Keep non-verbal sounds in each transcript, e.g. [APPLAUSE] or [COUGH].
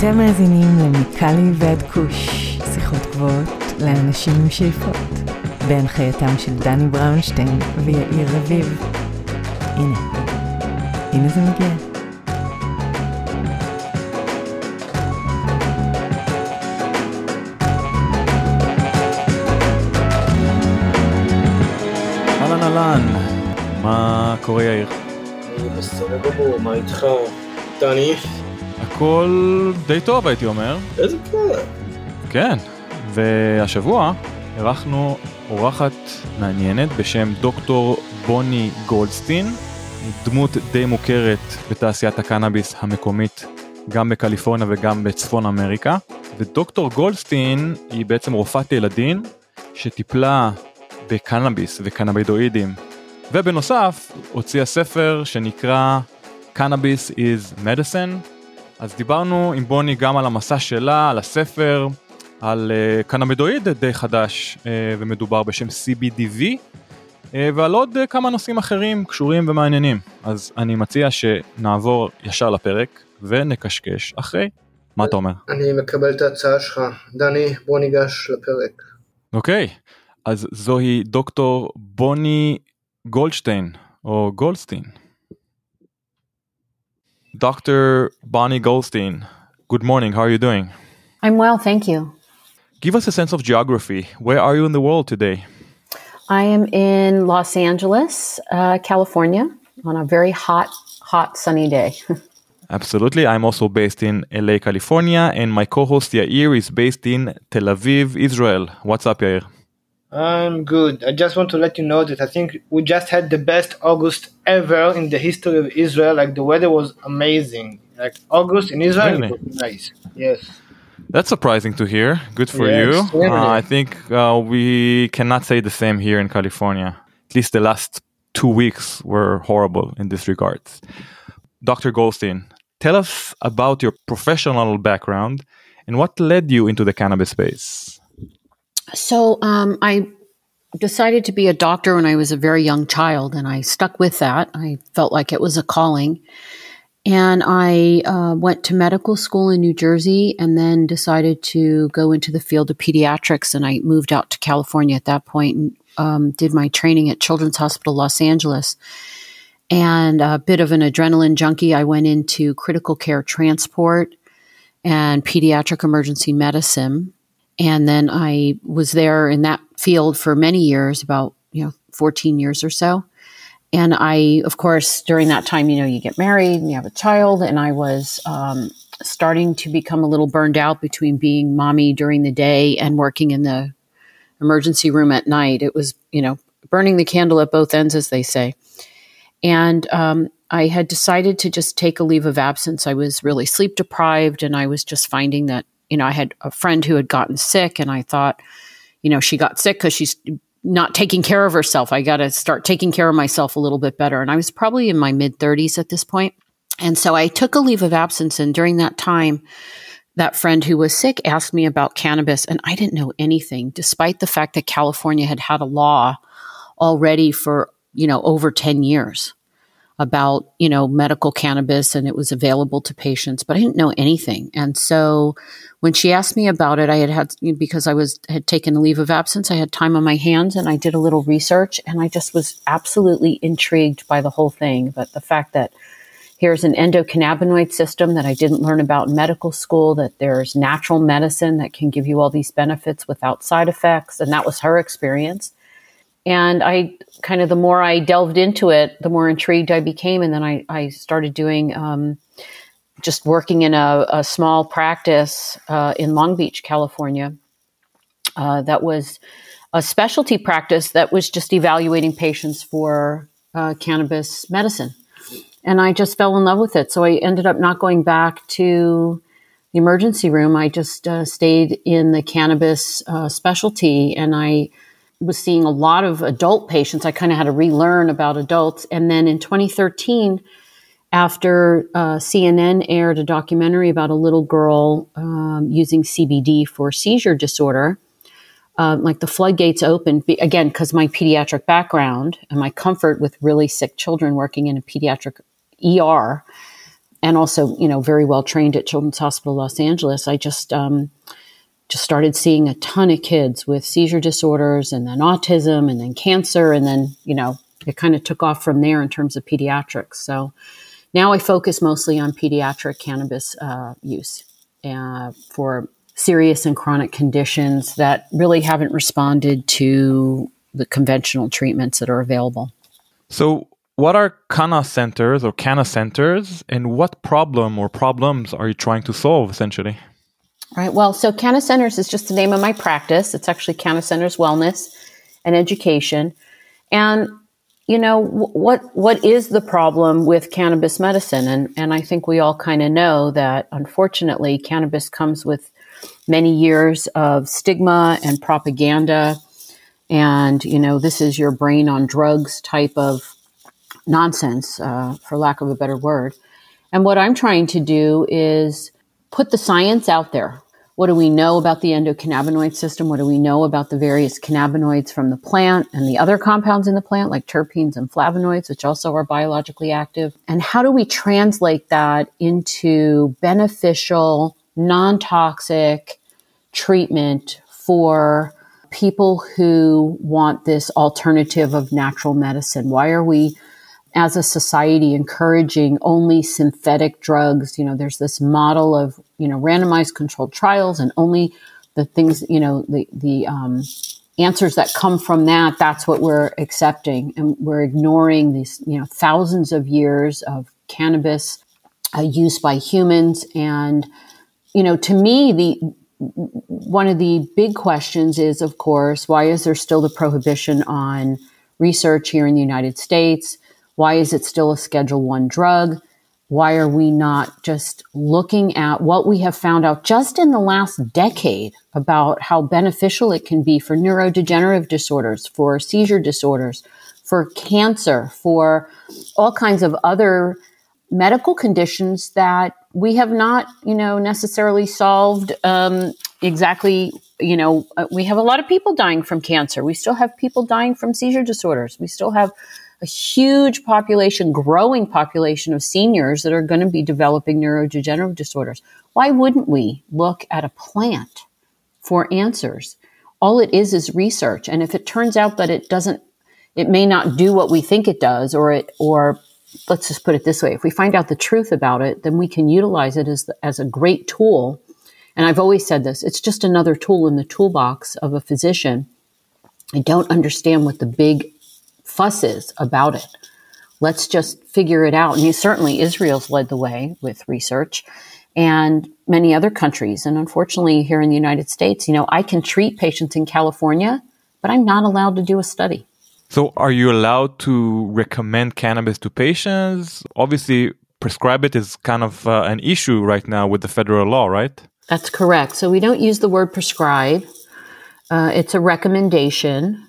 אתם מאזינים למיקלי ועד כוש, שיחות גבוהות לאנשים עם שאיפות, בהנחייתם של דני בראונשטיין ויאיר רביב. הנה, הנה זה מגיע. אהלן אהלן, מה קורה יאיר? אני בסדר גמור, מה איתך? דני? הכל די טוב הייתי אומר. איזה כיף. כן, והשבוע אירחנו אורחת מעניינת בשם דוקטור בוני גולדסטין, דמות די מוכרת בתעשיית הקנאביס המקומית, גם בקליפורניה וגם בצפון אמריקה. ודוקטור גולדסטין היא בעצם רופאת ילדים שטיפלה בקנאביס וקנאבידואידים. ובנוסף הוציאה ספר שנקרא Cannabis is Medicine. אז דיברנו עם בוני גם על המסע שלה, על הספר, על uh, קנאבידואיד די חדש uh, ומדובר בשם CBDV uh, ועל עוד uh, כמה נושאים אחרים קשורים ומעניינים. אז אני מציע שנעבור ישר לפרק ונקשקש אחרי. מה אתה אומר? אני מקבל את ההצעה שלך. דני, בוא ניגש לפרק. אוקיי, אז זוהי דוקטור בוני גולדשטיין או גולדסטין. Dr. Bonnie Goldstein, good morning. How are you doing? I'm well, thank you. Give us a sense of geography. Where are you in the world today? I am in Los Angeles, uh, California, on a very hot, hot, sunny day. [LAUGHS] Absolutely. I'm also based in LA, California, and my co host Yair is based in Tel Aviv, Israel. What's up, Yair? I'm good. I just want to let you know that I think we just had the best August ever in the history of Israel. Like the weather was amazing. Like August in Israel Really? nice. Yes. That's surprising to hear. Good for you. Uh, I think uh, we cannot say the same here in California. At least the last two weeks were horrible in this regard. Dr. Goldstein, tell us about your professional background and what led you into the cannabis space. So um, I decided to be a doctor when I was a very young child, and I stuck with that. I felt like it was a calling. And I uh, went to medical school in New Jersey and then decided to go into the field of pediatrics. And I moved out to California at that point and um, did my training at Children's Hospital Los Angeles. And a bit of an adrenaline junkie, I went into critical care transport and pediatric emergency medicine. And then I was there in that field for many years, about, you know, 14 years or so. And I, of course, during that time, you know, you get married and you have a child. And I was um, starting to become a little burned out between being mommy during the day and working in the emergency room at night. It was, you know, burning the candle at both ends, as they say. And um, I had decided to just take a leave of absence. I was really sleep deprived, and I was just finding that, you know, I had a friend who had gotten sick, and I thought, you know, she got sick because she's not taking care of herself. I got to start taking care of myself a little bit better. And I was probably in my mid 30s at this point. And so I took a leave of absence. And during that time, that friend who was sick asked me about cannabis, and I didn't know anything, despite the fact that California had had a law already for, you know, over 10 years about, you know, medical cannabis and it was available to patients, but I didn't know anything. And so when she asked me about it, I had had, because I was, had taken a leave of absence, I had time on my hands and I did a little research and I just was absolutely intrigued by the whole thing. But the fact that here's an endocannabinoid system that I didn't learn about in medical school, that there's natural medicine that can give you all these benefits without side effects. And that was her experience. And I kind of, the more I delved into it, the more intrigued I became. And then I, I started doing, um, just working in a, a small practice uh, in Long Beach, California. Uh, that was a specialty practice that was just evaluating patients for uh, cannabis medicine. And I just fell in love with it. So I ended up not going back to the emergency room. I just uh, stayed in the cannabis uh, specialty and I was seeing a lot of adult patients. I kind of had to relearn about adults. And then in 2013, after uh, CNN aired a documentary about a little girl um, using CBD for seizure disorder, uh, like the floodgates opened be- again because my pediatric background and my comfort with really sick children working in a pediatric ER. and also, you know, very well trained at Children's Hospital Los Angeles, I just um, just started seeing a ton of kids with seizure disorders and then autism and then cancer and then you know it kind of took off from there in terms of pediatrics so now i focus mostly on pediatric cannabis uh, use uh, for serious and chronic conditions that really haven't responded to the conventional treatments that are available so what are Canna centers or Canna centers and what problem or problems are you trying to solve essentially Right. Well, so Canna Centers is just the name of my practice. It's actually Canna Centers Wellness and Education. And you know what what is the problem with cannabis medicine? And and I think we all kind of know that unfortunately cannabis comes with many years of stigma and propaganda. And you know this is your brain on drugs type of nonsense uh, for lack of a better word. And what I'm trying to do is put the science out there. What do we know about the endocannabinoid system? What do we know about the various cannabinoids from the plant and the other compounds in the plant, like terpenes and flavonoids, which also are biologically active? And how do we translate that into beneficial, non toxic treatment for people who want this alternative of natural medicine? Why are we as a society encouraging only synthetic drugs. You know, there's this model of, you know, randomized controlled trials and only the things, you know, the, the, um, answers that come from that, that's what we're accepting. And we're ignoring these, you know, thousands of years of cannabis uh, use by humans. And, you know, to me, the, one of the big questions is, of course, why is there still the prohibition on research here in the United States? Why is it still a Schedule One drug? Why are we not just looking at what we have found out just in the last decade about how beneficial it can be for neurodegenerative disorders, for seizure disorders, for cancer, for all kinds of other medical conditions that we have not, you know, necessarily solved um, exactly. You know, uh, we have a lot of people dying from cancer. We still have people dying from seizure disorders. We still have a huge population, growing population of seniors that are going to be developing neurodegenerative disorders. Why wouldn't we look at a plant for answers? All it is is research. And if it turns out that it doesn't, it may not do what we think it does, or it, or let's just put it this way if we find out the truth about it, then we can utilize it as, as a great tool. And I've always said this it's just another tool in the toolbox of a physician. I don't understand what the big fusses about it. Let's just figure it out. And certainly Israel's led the way with research and many other countries. And unfortunately, here in the United States, you know, I can treat patients in California, but I'm not allowed to do a study. So, are you allowed to recommend cannabis to patients? Obviously, prescribe it is kind of uh, an issue right now with the federal law, right? That's correct. So, we don't use the word prescribe, uh, it's a recommendation.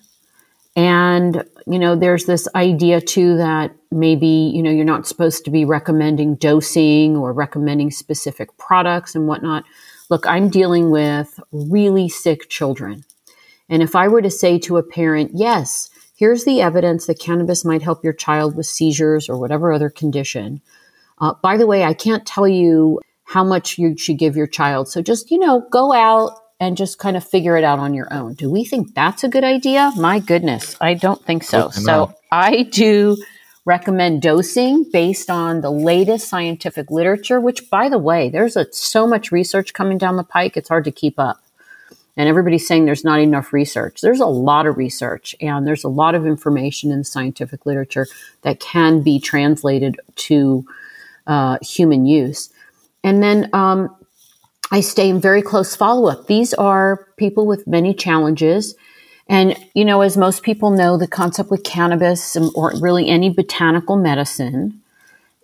And, you know, there's this idea too that maybe, you know, you're not supposed to be recommending dosing or recommending specific products and whatnot. Look, I'm dealing with really sick children. And if I were to say to a parent, yes, here's the evidence that cannabis might help your child with seizures or whatever other condition. Uh, by the way, I can't tell you how much you should give your child. So just, you know, go out, and just kind of figure it out on your own. Do we think that's a good idea? My goodness, I don't think so. so I do recommend dosing based on the latest scientific literature, which by the way, there's a, so much research coming down the pike, it's hard to keep up. And everybody's saying there's not enough research. There's a lot of research and there's a lot of information in the scientific literature that can be translated to uh, human use. And then um, I stay in very close follow up. These are people with many challenges. And, you know, as most people know, the concept with cannabis or really any botanical medicine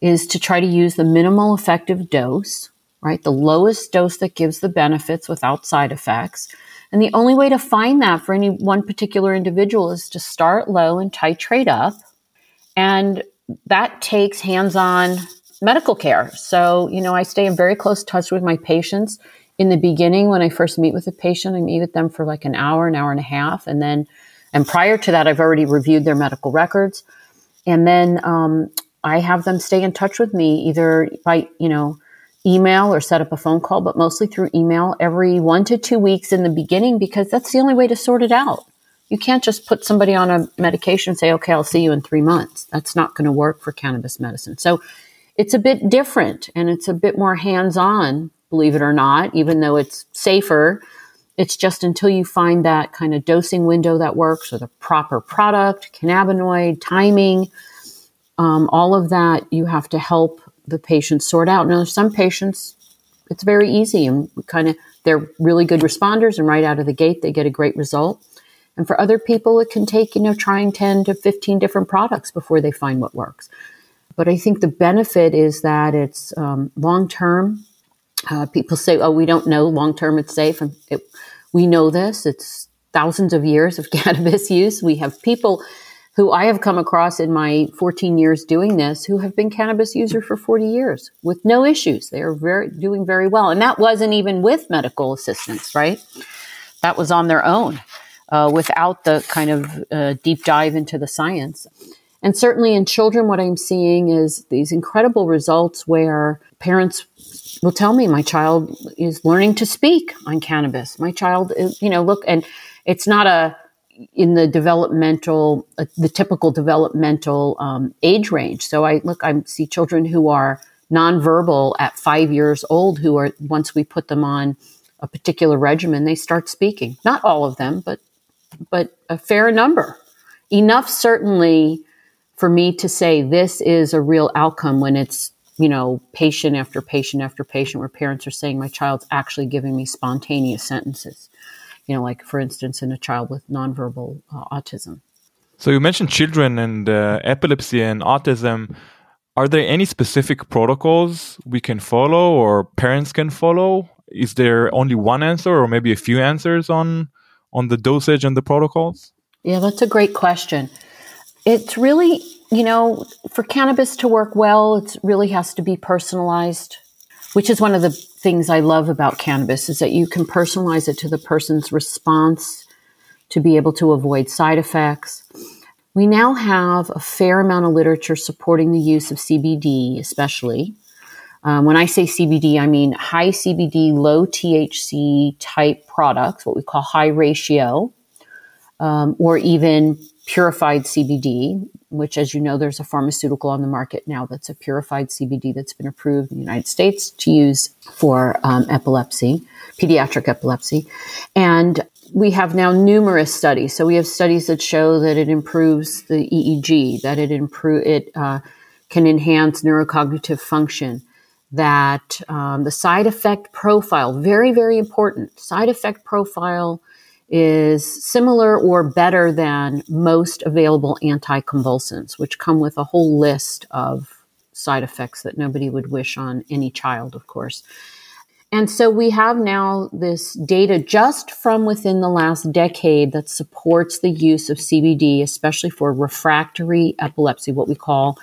is to try to use the minimal effective dose, right? The lowest dose that gives the benefits without side effects. And the only way to find that for any one particular individual is to start low and titrate up. And that takes hands on medical care. So, you know, I stay in very close touch with my patients. In the beginning, when I first meet with a patient, I meet with them for like an hour, an hour and a half. And then, and prior to that, I've already reviewed their medical records. And then, um, I have them stay in touch with me either by, you know, email or set up a phone call, but mostly through email every one to two weeks in the beginning because that's the only way to sort it out. You can't just put somebody on a medication and say, okay, I'll see you in three months. That's not going to work for cannabis medicine. So it's a bit different and it's a bit more hands on, believe it or not, even though it's safer. It's just until you find that kind of dosing window that works or the proper product, cannabinoid, timing, um, all of that you have to help the patient sort out. Now, some patients, it's very easy and kind of they're really good responders, and right out of the gate, they get a great result. And for other people, it can take, you know, trying 10 to 15 different products before they find what works. But I think the benefit is that it's um, long term. Uh, people say, oh, we don't know long term it's safe. And it, we know this. It's thousands of years of [LAUGHS] cannabis use. We have people who I have come across in my 14 years doing this who have been cannabis user for 40 years with no issues. They are very doing very well. And that wasn't even with medical assistance, right? That was on their own uh, without the kind of uh, deep dive into the science. And certainly in children, what I'm seeing is these incredible results where parents will tell me my child is learning to speak on cannabis. My child is, you know, look, and it's not a, in the developmental, uh, the typical developmental um, age range. So I look, I see children who are nonverbal at five years old who are, once we put them on a particular regimen, they start speaking. Not all of them, but but a fair number. Enough, certainly, for me to say this is a real outcome when it's, you know, patient after patient after patient where parents are saying, my child's actually giving me spontaneous sentences. You know, like for instance, in a child with nonverbal uh, autism. So you mentioned children and uh, epilepsy and autism. Are there any specific protocols we can follow or parents can follow? Is there only one answer or maybe a few answers on on the dosage and the protocols? Yeah, that's a great question. It's really, you know, for cannabis to work well, it really has to be personalized, which is one of the things I love about cannabis is that you can personalize it to the person's response to be able to avoid side effects. We now have a fair amount of literature supporting the use of CBD, especially. Um, when I say CBD, I mean high CBD, low THC type products, what we call high ratio, um, or even purified CBD, which, as you know, there's a pharmaceutical on the market now that's a purified CBD that's been approved in the United States to use for um, epilepsy, pediatric epilepsy. And we have now numerous studies. So we have studies that show that it improves the EEG, that it improve it uh, can enhance neurocognitive function, that um, the side effect profile, very, very important, side effect profile is similar or better than most available anticonvulsants, which come with a whole list of side effects that nobody would wish on any child, of course. And so we have now this data just from within the last decade that supports the use of CBD, especially for refractory epilepsy, what we call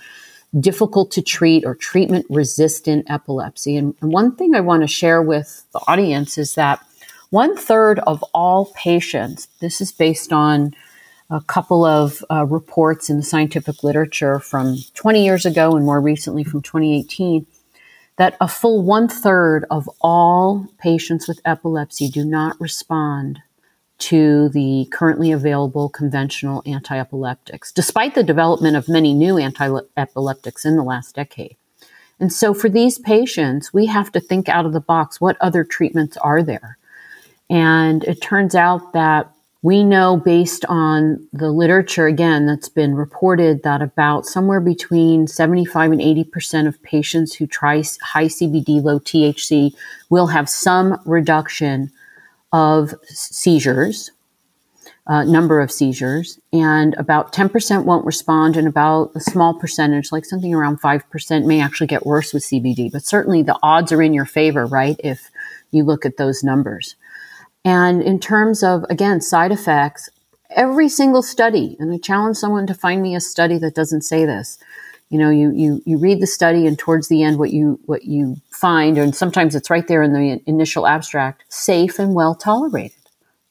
difficult to treat or treatment resistant epilepsy. And, and one thing I want to share with the audience is that one third of all patients, this is based on a couple of uh, reports in the scientific literature from 20 years ago and more recently from 2018, that a full one third of all patients with epilepsy do not respond to the currently available conventional anti epileptics, despite the development of many new anti epileptics in the last decade. And so, for these patients, we have to think out of the box what other treatments are there? And it turns out that we know based on the literature, again, that's been reported that about somewhere between 75 and 80% of patients who try high CBD, low THC will have some reduction of seizures, uh, number of seizures, and about 10% won't respond, and about a small percentage, like something around 5%, may actually get worse with CBD. But certainly the odds are in your favor, right? If you look at those numbers. And in terms of, again, side effects, every single study, and I challenge someone to find me a study that doesn't say this, you know you you you read the study and towards the end what you what you find and sometimes it's right there in the initial abstract safe and well tolerated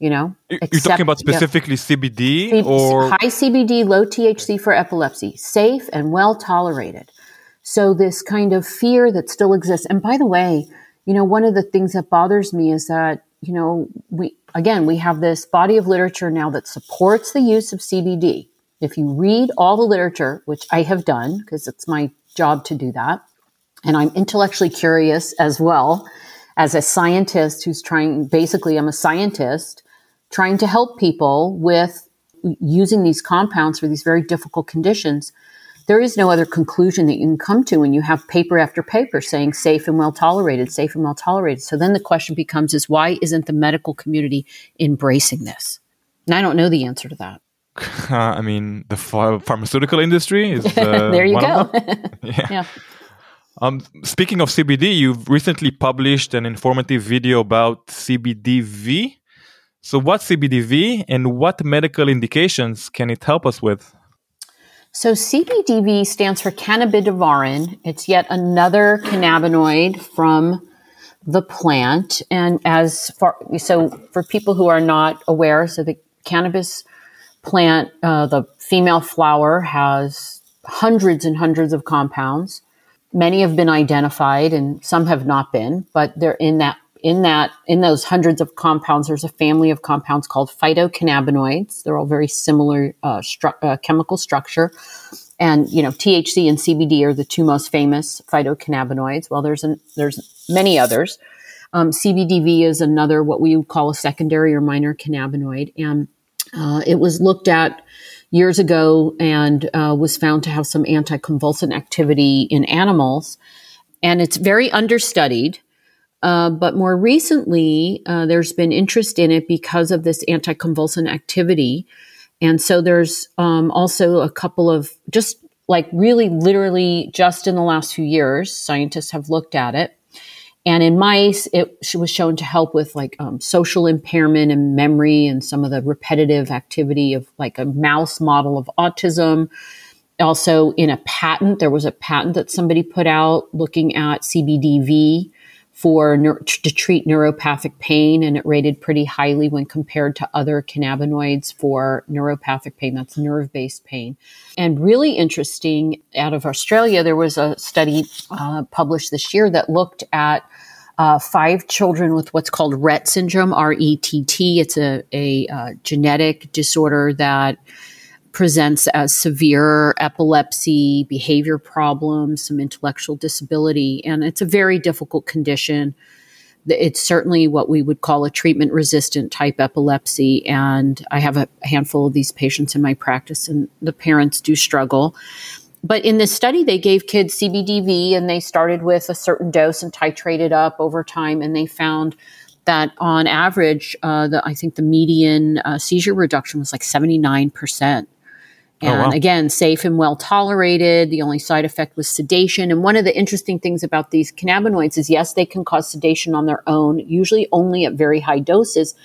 you know. You're Except- talking about yeah. specifically CBD C- or high CBD, low THC for epilepsy, safe and well tolerated. So this kind of fear that still exists. And by the way, you know, one of the things that bothers me is that, you know, we again, we have this body of literature now that supports the use of CBD. If you read all the literature, which I have done because it's my job to do that, and I'm intellectually curious as well as a scientist who's trying basically I'm a scientist trying to help people with using these compounds for these very difficult conditions, there is no other conclusion that you can come to when you have paper after paper saying safe and well tolerated, safe and well tolerated. So then the question becomes is why isn't the medical community embracing this? And I don't know the answer to that. [LAUGHS] I mean the ph- pharmaceutical industry is [LAUGHS] uh, there you go. [LAUGHS] yeah. yeah. Um, speaking of CBD, you've recently published an informative video about CBDV. So, what's CBDV and what medical indications can it help us with? So CBDV stands for cannabidivarin. It's yet another cannabinoid from the plant. And as far, so for people who are not aware, so the cannabis plant, uh, the female flower has hundreds and hundreds of compounds. Many have been identified and some have not been, but they're in that in that in those hundreds of compounds there's a family of compounds called phytocannabinoids. They're all very similar uh, stru- uh, chemical structure. And you know thc and cbd are the two most famous phytocannabinoids. Well there's an, there's many others. Um, cbdv is another what we would call a secondary or minor cannabinoid. And uh, it was looked at years ago and uh, was found to have some anticonvulsant activity in animals. And it's very understudied uh, but more recently, uh, there's been interest in it because of this anticonvulsant activity. And so there's um, also a couple of just like really literally just in the last few years, scientists have looked at it. And in mice, it was shown to help with like um, social impairment and memory and some of the repetitive activity of like a mouse model of autism. Also, in a patent, there was a patent that somebody put out looking at CBDV for to treat neuropathic pain, and it rated pretty highly when compared to other cannabinoids for neuropathic pain. That's nerve based pain. And really interesting, out of Australia, there was a study uh, published this year that looked at uh, five children with what's called Rett syndrome, R E T T. It's a, a uh, genetic disorder that presents as severe epilepsy, behavior problems, some intellectual disability, and it's a very difficult condition. It's certainly what we would call a treatment resistant type epilepsy. And I have a handful of these patients in my practice, and the parents do struggle. But in this study, they gave kids CBDV and they started with a certain dose and titrated up over time, and they found that on average, uh, the, I think the median uh, seizure reduction was like 79%. Oh, and wow. again, safe and well tolerated. The only side effect was sedation. And one of the interesting things about these cannabinoids is yes, they can cause sedation on their own, usually only at very high doses.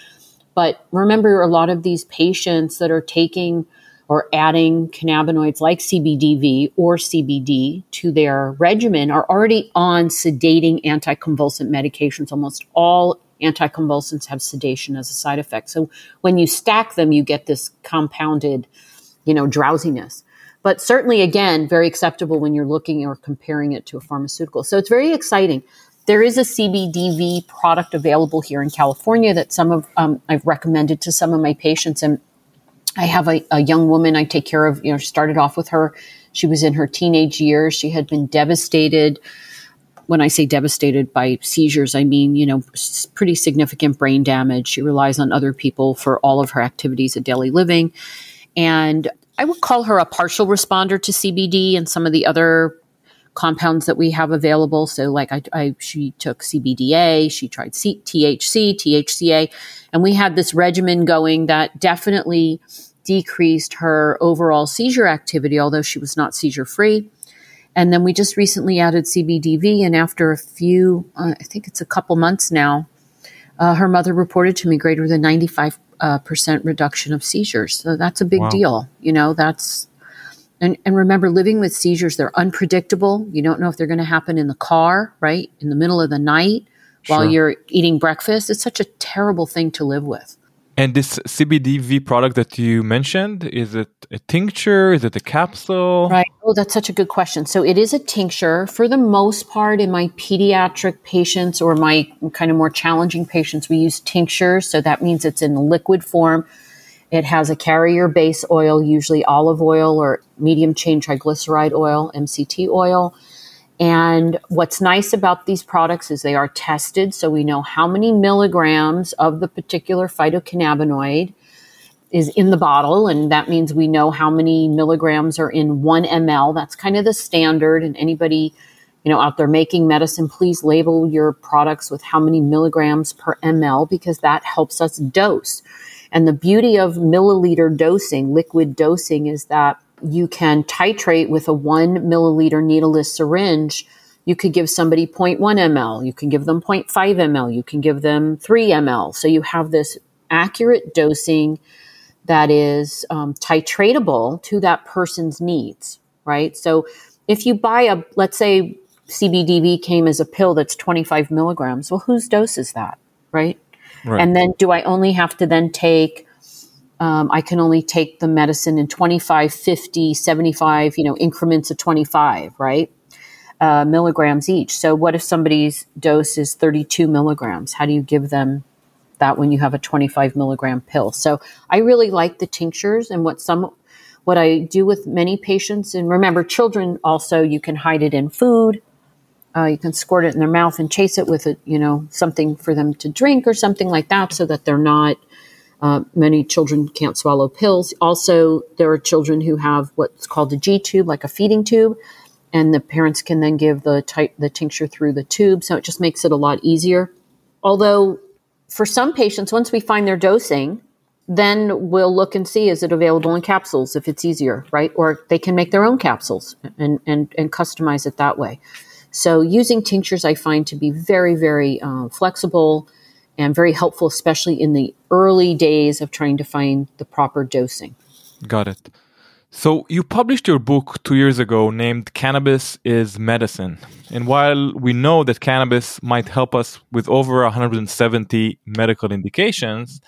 But remember, a lot of these patients that are taking or adding cannabinoids like CBDV or CBD to their regimen are already on sedating anticonvulsant medications. Almost all anticonvulsants have sedation as a side effect. So when you stack them, you get this compounded you know, drowsiness. But certainly, again, very acceptable when you're looking or comparing it to a pharmaceutical. So it's very exciting. There is a CBDV product available here in California that some of um, I've recommended to some of my patients, and I have a, a young woman I take care of. You know, started off with her. She was in her teenage years. She had been devastated. When I say devastated by seizures, I mean, you know, pretty significant brain damage. She relies on other people for all of her activities of daily living. And I would call her a partial responder to CBD and some of the other compounds that we have available. So, like, I, I she took CBDA, she tried C- THC, THCA, and we had this regimen going that definitely decreased her overall seizure activity, although she was not seizure free. And then we just recently added CBDV, and after a few, uh, I think it's a couple months now, uh, her mother reported to me greater than 95 uh, percent reduction of seizures. So that's a big Wow. deal. You know, that's, and, and remember, living with seizures, they're unpredictable. You don't know if they're going to happen in the car, right? In the middle of the night while Sure. you're eating breakfast. It's such a terrible thing to live with. And this CBDV product that you mentioned, is it a tincture? Is it a capsule? Right. Oh, that's such a good question. So it is a tincture. For the most part, in my pediatric patients or my kind of more challenging patients, we use tinctures. So that means it's in liquid form. It has a carrier base oil, usually olive oil or medium chain triglyceride oil, MCT oil. And what's nice about these products is they are tested, so we know how many milligrams of the particular phytocannabinoid is in the bottle, and that means we know how many milligrams are in one ml. That's kind of the standard. And anybody, you know, out there making medicine, please label your products with how many milligrams per ml because that helps us dose. And the beauty of milliliter dosing, liquid dosing, is that you can titrate with a one milliliter needleless syringe. You could give somebody 0.1 ml, you can give them 0.5 ml, you can give them 3 ml. So you have this accurate dosing that is um, titratable to that person's needs, right? So if you buy a, let's say CBDV came as a pill that's 25 milligrams, well, whose dose is that, right? right. And then do I only have to then take um, I can only take the medicine in 25, 50, 75, you know, increments of 25, right? Uh, milligrams each. So what if somebody's dose is 32 milligrams? How do you give them that when you have a 25 milligram pill? So I really like the tinctures and what some, what I do with many patients, and remember, children also, you can hide it in food. Uh, you can squirt it in their mouth and chase it with a, you know, something for them to drink or something like that so that they're not uh, many children can't swallow pills. Also, there are children who have what's called a G tube, like a feeding tube, and the parents can then give the the tincture through the tube. So it just makes it a lot easier. Although, for some patients, once we find their dosing, then we'll look and see is it available in capsules if it's easier, right? Or they can make their own capsules and and, and customize it that way. So using tinctures, I find to be very very uh, flexible and very helpful, especially in the early days of trying to find the proper dosing. Got it. So, you published your book two years ago named Cannabis is Medicine. And while we know that cannabis might help us with over 170 medical indications,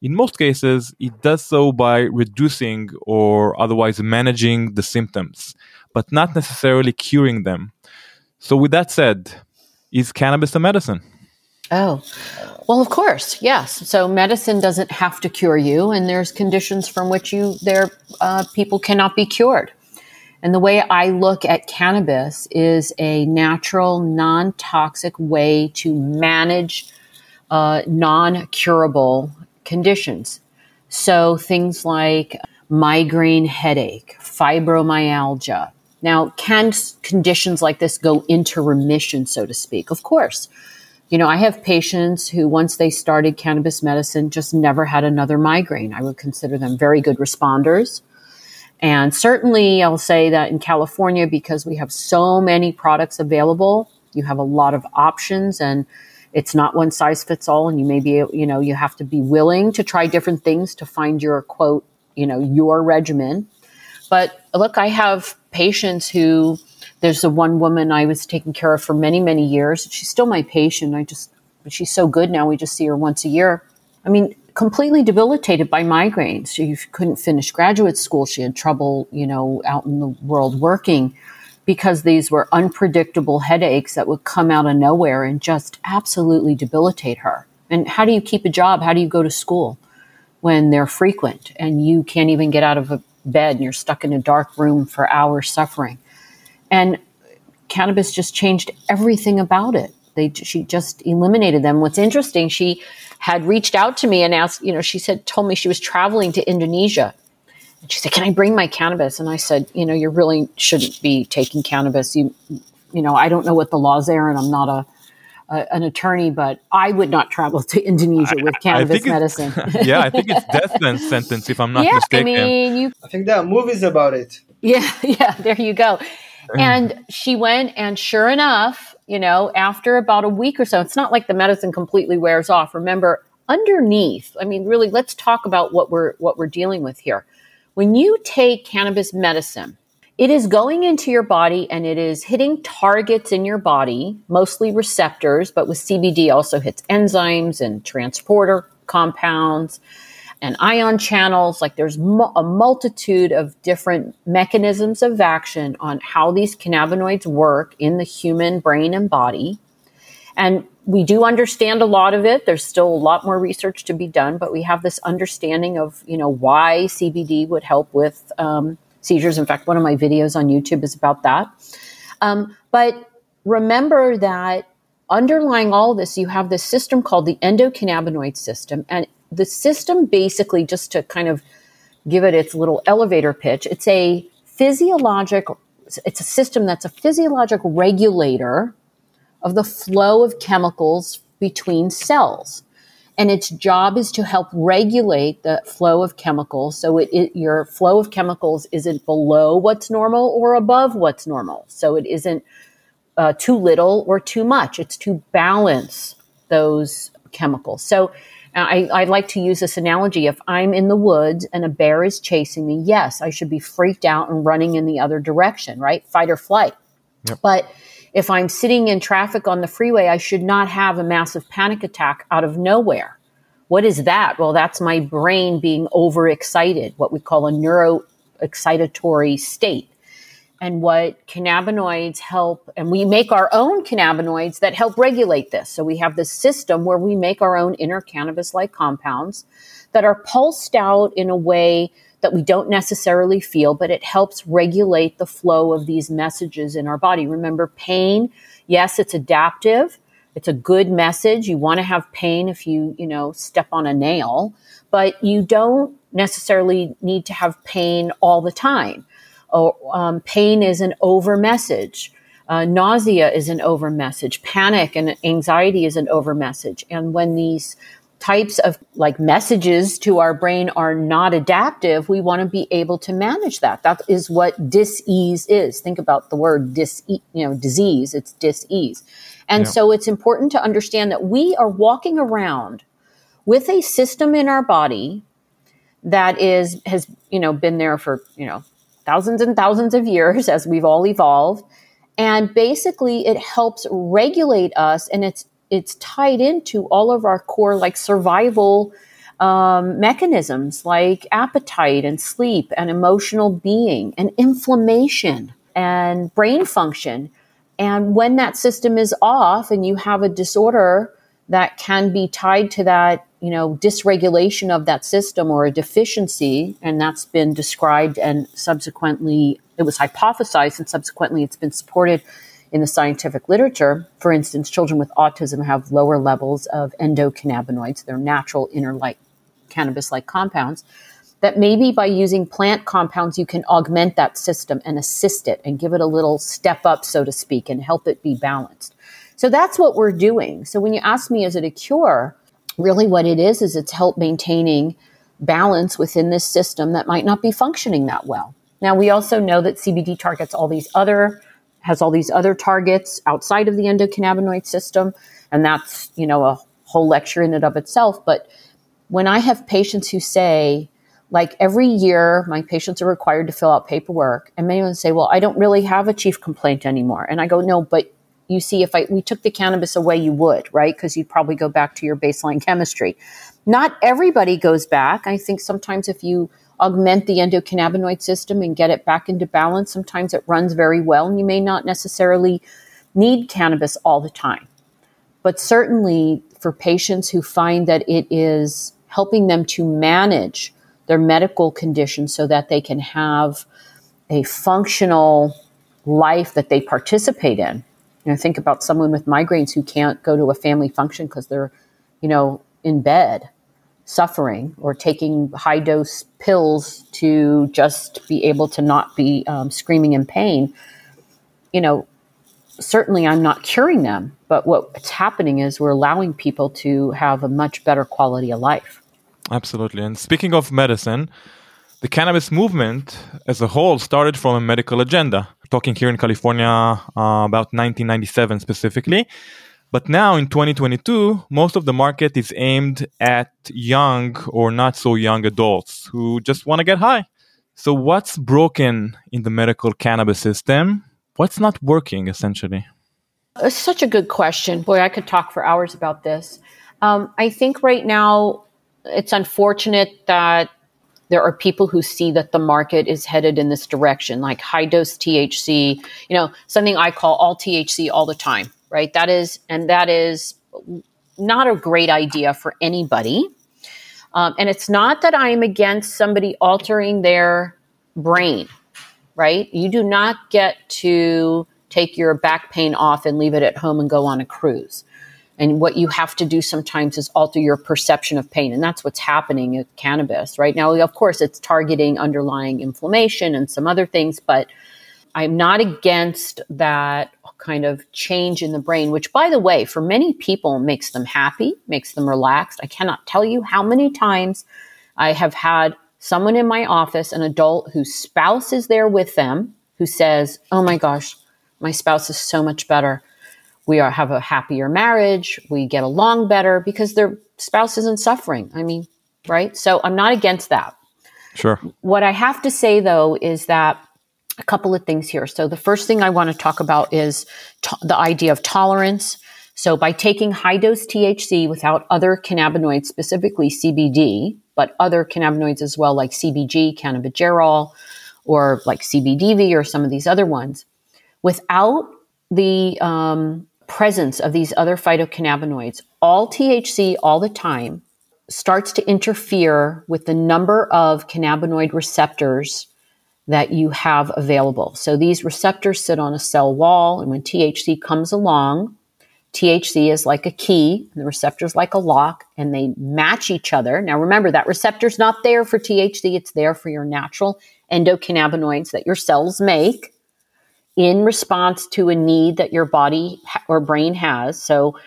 in most cases, it does so by reducing or otherwise managing the symptoms, but not necessarily curing them. So, with that said, is cannabis a medicine? Oh, well, of course, yes. So medicine doesn't have to cure you, and there's conditions from which you there uh, people cannot be cured. And the way I look at cannabis is a natural, non-toxic way to manage uh, non-curable conditions. So things like migraine headache, fibromyalgia. Now, can conditions like this go into remission, so to speak? Of course. You know, I have patients who, once they started cannabis medicine, just never had another migraine. I would consider them very good responders. And certainly, I'll say that in California, because we have so many products available, you have a lot of options and it's not one size fits all. And you may be, you know, you have to be willing to try different things to find your quote, you know, your regimen. But look, I have patients who, there's the one woman I was taking care of for many, many years. She's still my patient. I just, she's so good now. We just see her once a year. I mean, completely debilitated by migraines. She couldn't finish graduate school. She had trouble, you know, out in the world working because these were unpredictable headaches that would come out of nowhere and just absolutely debilitate her. And how do you keep a job? How do you go to school when they're frequent and you can't even get out of a bed and you're stuck in a dark room for hours suffering? And cannabis just changed everything about it. They, she just eliminated them. What's interesting, she had reached out to me and asked, you know, she said, told me she was traveling to Indonesia. And she said, can I bring my cannabis? And I said, you know, you really shouldn't be taking cannabis. You, you know, I don't know what the laws are, and I'm not a, a, an attorney, but I would not travel to Indonesia with cannabis medicine. [LAUGHS] yeah, I think it's [LAUGHS] death sentence if I'm not yeah, mistaken. I mean, you. I think there are movies about it. Yeah, [LAUGHS] yeah. There you go. And she went, and sure enough, you know, after about a week or so, it's not like the medicine completely wears off. Remember, underneath, I mean, really, let's talk about what we're what we're dealing with here. When you take cannabis medicine, it is going into your body and it is hitting targets in your body, mostly receptors, but with CBD also hits enzymes and transporter compounds. And ion channels. Like there's mu- a multitude of different mechanisms of action on how these cannabinoids work in the human brain and body. And we do understand a lot of it. There's still a lot more research to be done, but we have this understanding of, you know, why CBD would help with um, seizures. In fact, one of my videos on YouTube is about that. Um, but remember that underlying all this, you have this system called the endocannabinoid system. And the system basically, just to kind of give it its little elevator pitch, it's a physiologic, it's a system that's a physiologic regulator of the flow of chemicals between cells. And its job is to help regulate the flow of chemicals. So it, it, your flow of chemicals isn't below what's normal or above what's normal. So it isn't uh, too little or too much. It's to balance those chemicals. So I, I, like to use this analogy. If I'm in the woods and a bear is chasing me, yes, I should be freaked out and running in the other direction, right? Fight or flight. Yep. But if I'm sitting in traffic on the freeway, I should not have a massive panic attack out of nowhere. What is that? Well, that's my brain being overexcited, what we call a neuroexcitatory state and what cannabinoids help and we make our own cannabinoids that help regulate this. So we have this system where we make our own inner cannabis like compounds that are pulsed out in a way that we don't necessarily feel but it helps regulate the flow of these messages in our body. Remember pain yes it's adaptive. It's a good message. You want to have pain if you you know step on a nail but you don't necessarily need to have pain all the time or um, pain is an over message. Uh, nausea is an over message. Panic and anxiety is an over message. And when these types of like messages to our brain are not adaptive, we want to be able to manage that. That is what dis-ease is. Think about the word dis, you know, disease. It's dis-ease. And yeah. so it's important to understand that we are walking around with a system in our body that is, has, you know, been there for, you know, thousands and thousands of years [LAUGHS] as we've all evolved. And basically it helps regulate us and it's it's tied into all of our core like survival um, mechanisms like appetite and sleep and emotional being and inflammation and brain function. And when that system is off and you have a disorder that can be tied to that you know, dysregulation of that system or a deficiency, and that's been described and subsequently it was hypothesized and subsequently it's been supported in the scientific literature. For instance, children with autism have lower levels of endocannabinoids, they're natural inner like cannabis like compounds. That maybe by using plant compounds, you can augment that system and assist it and give it a little step up, so to speak, and help it be balanced. So that's what we're doing. So when you ask me, is it a cure? Really what it is is it's help maintaining balance within this system that might not be functioning that well. Now we also know that CBD targets all these other has all these other targets outside of the endocannabinoid system and that's, you know, a whole lecture in and of itself, but when I have patients who say like every year my patients are required to fill out paperwork and many of them say, "Well, I don't really have a chief complaint anymore." And I go, "No, but you see if I, we took the cannabis away, you would, right? Because you'd probably go back to your baseline chemistry. Not everybody goes back. I think sometimes if you augment the endocannabinoid system and get it back into balance, sometimes it runs very well and you may not necessarily need cannabis all the time. But certainly for patients who find that it is helping them to manage their medical condition so that they can have a functional life that they participate in you know, think about someone with migraines who can't go to a family function because they're, you know, in bed suffering or taking high dose pills to just be able to not be um, screaming in pain. You know, certainly I'm not curing them, but what's happening is we're allowing people to have a much better quality of life. Absolutely. And speaking of medicine, the cannabis movement as a whole started from a medical agenda. talking here in California uh, about 1997 specifically. But now in 2022, most of the market is aimed at young or not so young adults who just want to get high. So, what's broken in the medical cannabis system? What's not working essentially? It's such a good question. Boy, I could talk for hours about this. Um, I think right now it's unfortunate that there are people who see that the market is headed in this direction, like high dose THC, you know, something I call all THC all the time, right? That is, and that is not a great idea for anybody. Um, and it's not that I'm against somebody altering their brain, right? You do not get to take your back pain off and leave it at home and go on a cruise. And what you have to do sometimes is alter your perception of pain. And that's what's happening with cannabis right now. Of course, it's targeting underlying inflammation and some other things, but I'm not against that kind of change in the brain, which, by the way, for many people makes them happy, makes them relaxed. I cannot tell you how many times I have had someone in my office, an adult whose spouse is there with them, who says, Oh my gosh, my spouse is so much better we are, have a happier marriage, we get along better because their spouse isn't suffering. I mean, right? So I'm not against that. Sure. What I have to say though is that a couple of things here. So the first thing I want to talk about is to- the idea of tolerance. So by taking high dose THC without other cannabinoids, specifically CBD, but other cannabinoids as well, like CBG, cannabigerol, or like CBDV, or some of these other ones, without the um, presence of these other phytocannabinoids, all THC all the time, starts to interfere with the number of cannabinoid receptors that you have available. So these receptors sit on a cell wall, and when THC comes along, THC is like a key, and the receptor is like a lock, and they match each other. Now remember that receptor's not there for THC, it's there for your natural endocannabinoids that your cells make in response to a need that your body or brain has. So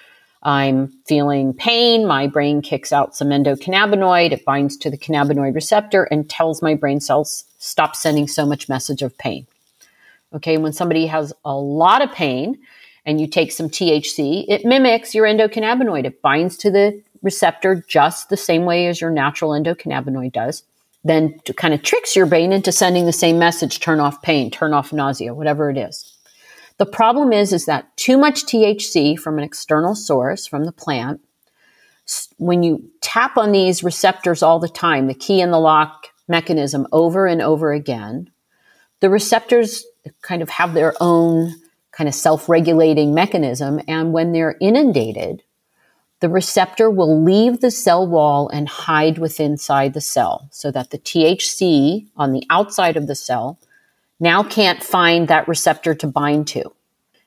I'm feeling pain, my brain kicks out some endocannabinoid, it binds to the cannabinoid receptor and tells my brain cells stop sending so much message of pain. Okay, when somebody has a lot of pain and you take some THC, it mimics your endocannabinoid. It binds to the receptor just the same way as your natural endocannabinoid does then to kind of tricks your brain into sending the same message turn off pain turn off nausea whatever it is. The problem is is that too much thc from an external source from the plant when you tap on these receptors all the time the key in the lock mechanism over and over again the receptors kind of have their own kind of self-regulating mechanism and when they're inundated the receptor will leave the cell wall and hide within inside the cell so that the THC on the outside of the cell now can't find that receptor to bind to.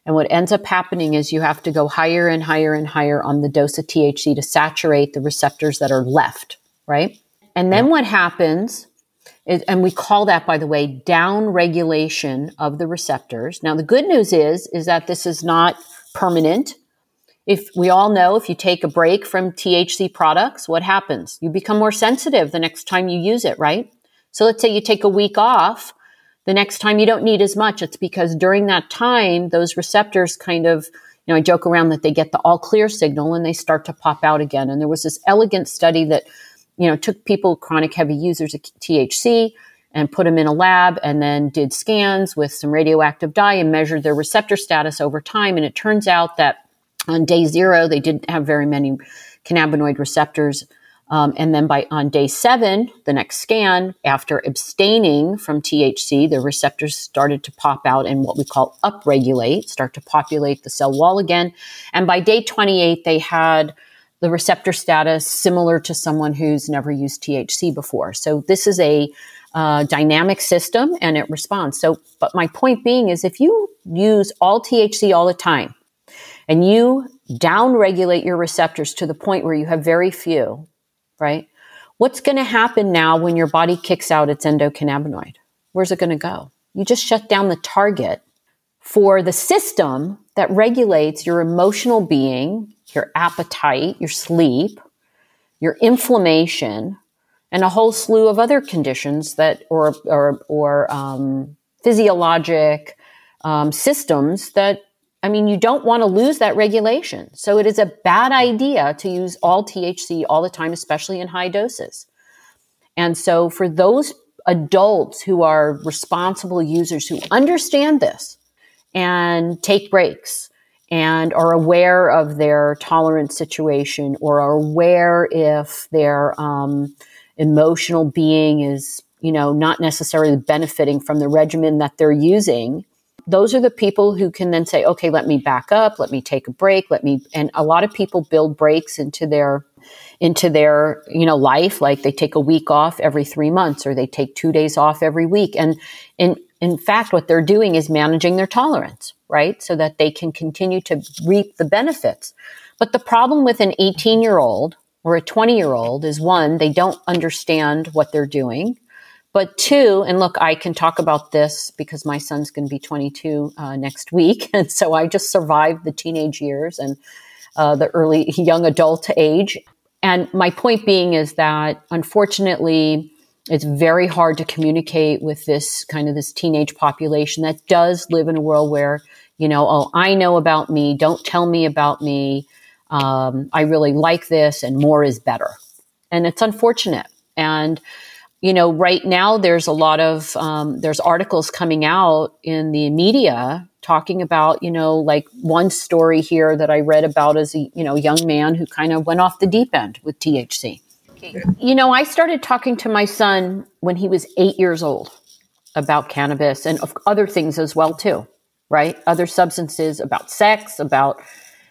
And what ends up happening is you have to go higher and higher and higher on the dose of THC to saturate the receptors that are left, right? And then what happens is, and we call that, by the way, down regulation of the receptors. Now, the good news is, is that this is not permanent if we all know if you take a break from THC products, what happens? You become more sensitive the next time you use it, right? So let's say you take a week off. The next time you don't need as much. It's because during that time, those receptors kind of, you know, I joke around that they get the all clear signal and they start to pop out again. And there was this elegant study that, you know, took people, chronic heavy users of THC, and put them in a lab and then did scans with some radioactive dye and measured their receptor status over time. And it turns out that on day zero, they didn't have very many cannabinoid receptors. Um, and then by on day seven, the next scan, after abstaining from THC, the receptors started to pop out and what we call upregulate, start to populate the cell wall again. And by day 28, they had the receptor status similar to someone who's never used THC before. So this is a uh, dynamic system and it responds. So, but my point being is if you use all THC all the time, and you downregulate your receptors to the point where you have very few, right? What's going to happen now when your body kicks out its endocannabinoid? Where's it going to go? You just shut down the target for the system that regulates your emotional being, your appetite, your sleep, your inflammation, and a whole slew of other conditions that, or, or, or um, physiologic um, systems that I mean, you don't want to lose that regulation. So it is a bad idea to use all THC all the time, especially in high doses. And so for those adults who are responsible users who understand this and take breaks and are aware of their tolerance situation or are aware if their um, emotional being is, you know, not necessarily benefiting from the regimen that they're using. Those are the people who can then say, okay, let me back up, let me take a break, let me, and a lot of people build breaks into their into their you know life. Like they take a week off every 3 months or they take 2 days off every week. And in in fact what they're doing is managing their tolerance right? So that they can continue to reap the benefits. But the problem with an 18 year old or a 20 year old is one they don't understand what they're doing but two and look i can talk about this because my son's going to be 22 uh, next week [LAUGHS] and so i just survived the teenage years and uh, the early young adult age and my point being is that unfortunately, it's very hard to communicate with this kind of this teenage population that does live in a world where, you know, oh, I know about me, don't tell me about me. Um, I really like this, and more is better. And it's unfortunate. And you know, right now there's a lot of um, there's articles coming out in the media talking about, you know, like one story here that I read about as a you know young man who kind of went off the deep end with THC. You know, I started talking to my son when he was eight years old about cannabis and other things as well too, right? Other substances, about sex, about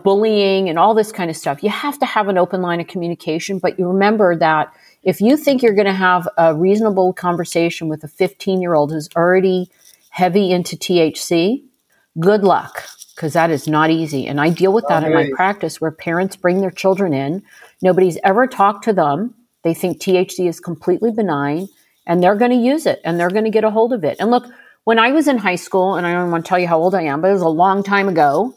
bullying, and all this kind of stuff. You have to have an open line of communication, but you remember that if you think you're going to have a reasonable conversation with a 15 year old who's already heavy into THC, good luck because that is not easy. And I deal with that in my practice where parents bring their children in. Nobody's ever talked to them. They think THC is completely benign and they're going to use it and they're going to get a hold of it. And look, when I was in high school, and I don't want to tell you how old I am, but it was a long time ago,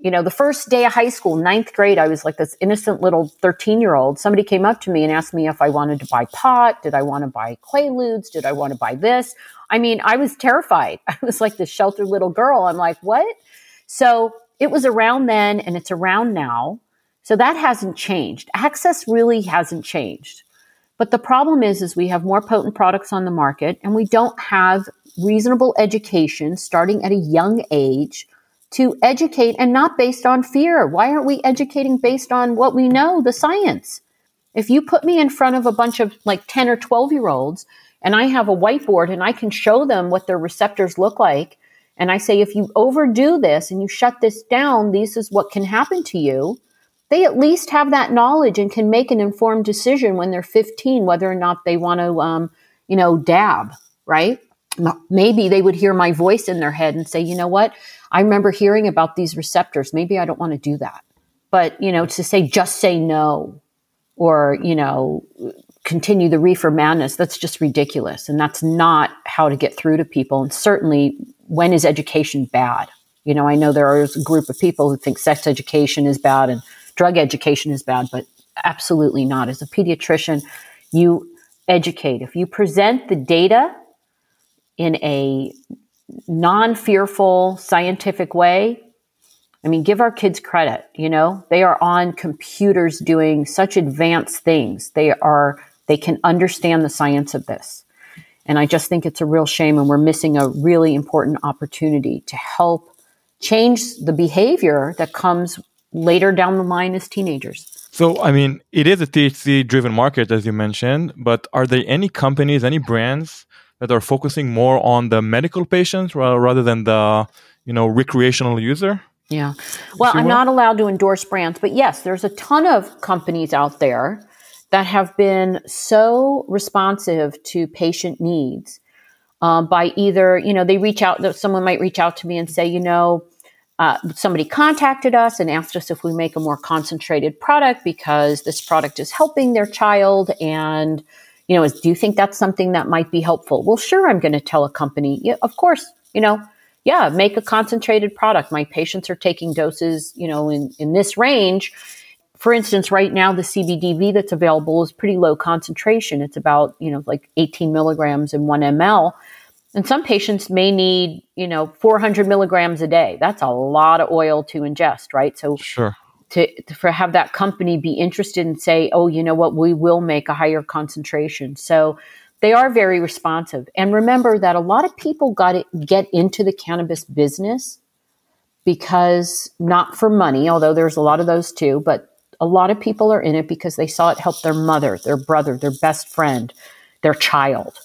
you know, the first day of high school, ninth grade, I was like this innocent little 13 year old. Somebody came up to me and asked me if I wanted to buy pot. Did I want to buy Quaaludes? Did I want to buy this? I mean, I was terrified. [LAUGHS] I was like this sheltered little girl. I'm like, what? So it was around then and it's around now. So that hasn't changed. Access really hasn't changed. But the problem is, is we have more potent products on the market and we don't have reasonable education starting at a young age to educate and not based on fear. Why aren't we educating based on what we know, the science? If you put me in front of a bunch of like 10 or 12 year olds and I have a whiteboard and I can show them what their receptors look like, and I say, if you overdo this and you shut this down, this is what can happen to you. They at least have that knowledge and can make an informed decision when they're 15 whether or not they want to, um, you know, dab, right? Maybe they would hear my voice in their head and say, you know what? I remember hearing about these receptors. Maybe I don't want to do that. But, you know, to say just say no or, you know, continue the reefer madness, that's just ridiculous. And that's not how to get through to people. And certainly, when is education bad? You know, I know there is a group of people who think sex education is bad and drug education is bad, but absolutely not. As a pediatrician, you educate. If you present the data in a non fearful, scientific way. I mean, give our kids credit, you know, they are on computers doing such advanced things. They are, they can understand the science of this. And I just think it's a real shame, and we're missing a really important opportunity to help change the behavior that comes later down the line as teenagers. So, I mean, it is a THC driven market, as you mentioned, but are there any companies, any brands that are focusing more on the medical patients rather than the you know recreational user? Yeah. Well i'm not allowed to endorse brands but yes there's a ton of companies out there that have been so responsive to patient needs um, by either you know they reach out that someone might reach out to me and say you know uh, somebody contacted us and asked us if we make a more concentrated product because this product is helping their child and you know, is do you think that's something that might be helpful? Well, sure, I'm going to tell a company, yeah, of course, you know, yeah, make a concentrated product. My patients are taking doses, you know, in, in this range. For instance, right now, the CBDV that's available is pretty low concentration. It's about, you know, like 18 milligrams in one ml. And some patients may need, you know, 400 milligrams a day. That's a lot of oil to ingest, right? So, sure to, to for have that company be interested and say, oh, you know what, we will make a higher concentration. So they are very responsive. And remember that a lot of people got to get into the cannabis business because not for money, although there's a lot of those too, but a lot of people are in it because they saw it help their mother, their brother, their best friend, their child.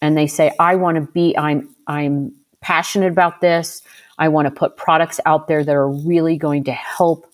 And they say, I want to be, I'm, I'm passionate about this. I want to put products out there that are really going to help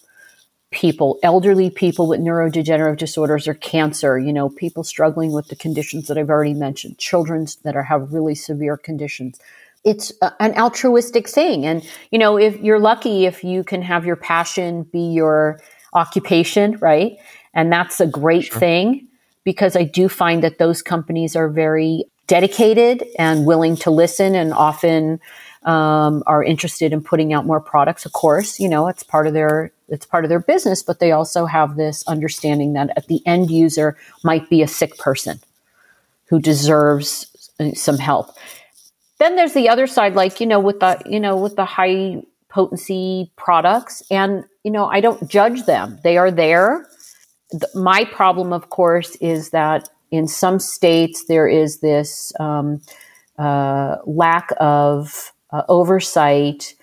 people, elderly people with neurodegenerative disorders or cancer, you know, people struggling with the conditions that I've already mentioned, children that are, have really severe conditions. It's a, an altruistic thing. And, you know, if you're lucky, if you can have your passion be your occupation, right? And that's a great sure. thing because I do find that those companies are very dedicated and willing to listen and often um, are interested in putting out more products. Of course, you know it's part of their it's part of their business, but they also have this understanding that at the end user might be a sick person who deserves some help. Then there's the other side, like you know, with the you know with the high potency products, and you know I don't judge them; they are there. The, my problem, of course, is that in some states there is this um, uh, lack of uh, oversight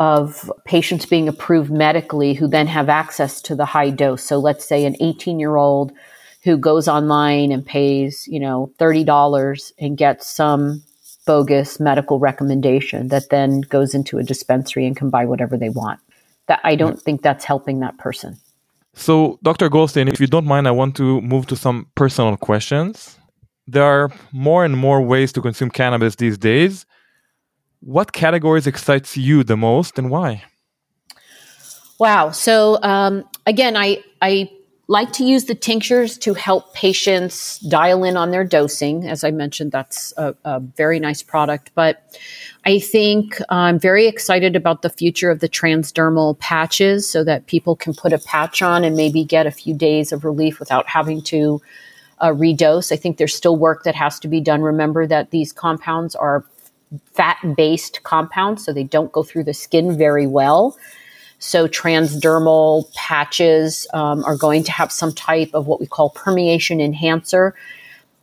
of patients being approved medically who then have access to the high dose. So let's say an 18 year old who goes online and pays, you know, $30 and gets some bogus medical recommendation that then goes into a dispensary and can buy whatever they want. That I don't think that's helping that person. So, Dr. Goldstein, if you don't mind, I want to move to some personal questions. There are more and more ways to consume cannabis these days what categories excites you the most and why? Wow. So um, again, I I like to use the tinctures to help patients dial in on their dosing. As I mentioned, that's a, a very nice product. But I think I'm very excited about the future of the transdermal patches so that people can put a patch on and maybe get a few days of relief without having to uh, redose. I think there's still work that has to be done. Remember that these compounds are fat based compounds, so they don't go through the skin very well. So, transdermal patches um, are going to have some type of what we call permeation enhancer.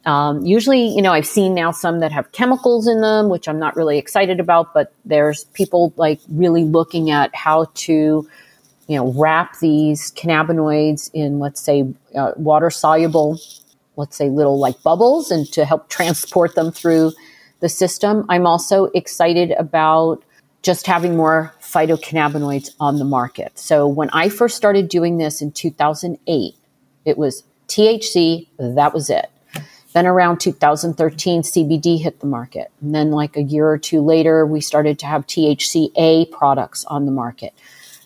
Um, usually, you know, I've seen now some that have chemicals in them, which I'm not really excited about, but there's people like really looking at how to, you know, wrap these cannabinoids in, let's say, uh, water soluble, let's say little like bubbles and to help transport them through the system. I'm also excited about just having more phytocannabinoids on the market. So when I first started doing this in 2008, it was THC, that was it. Then around 2013, CBD hit the market. And then, like a year or two later, we started to have THCA products on the market.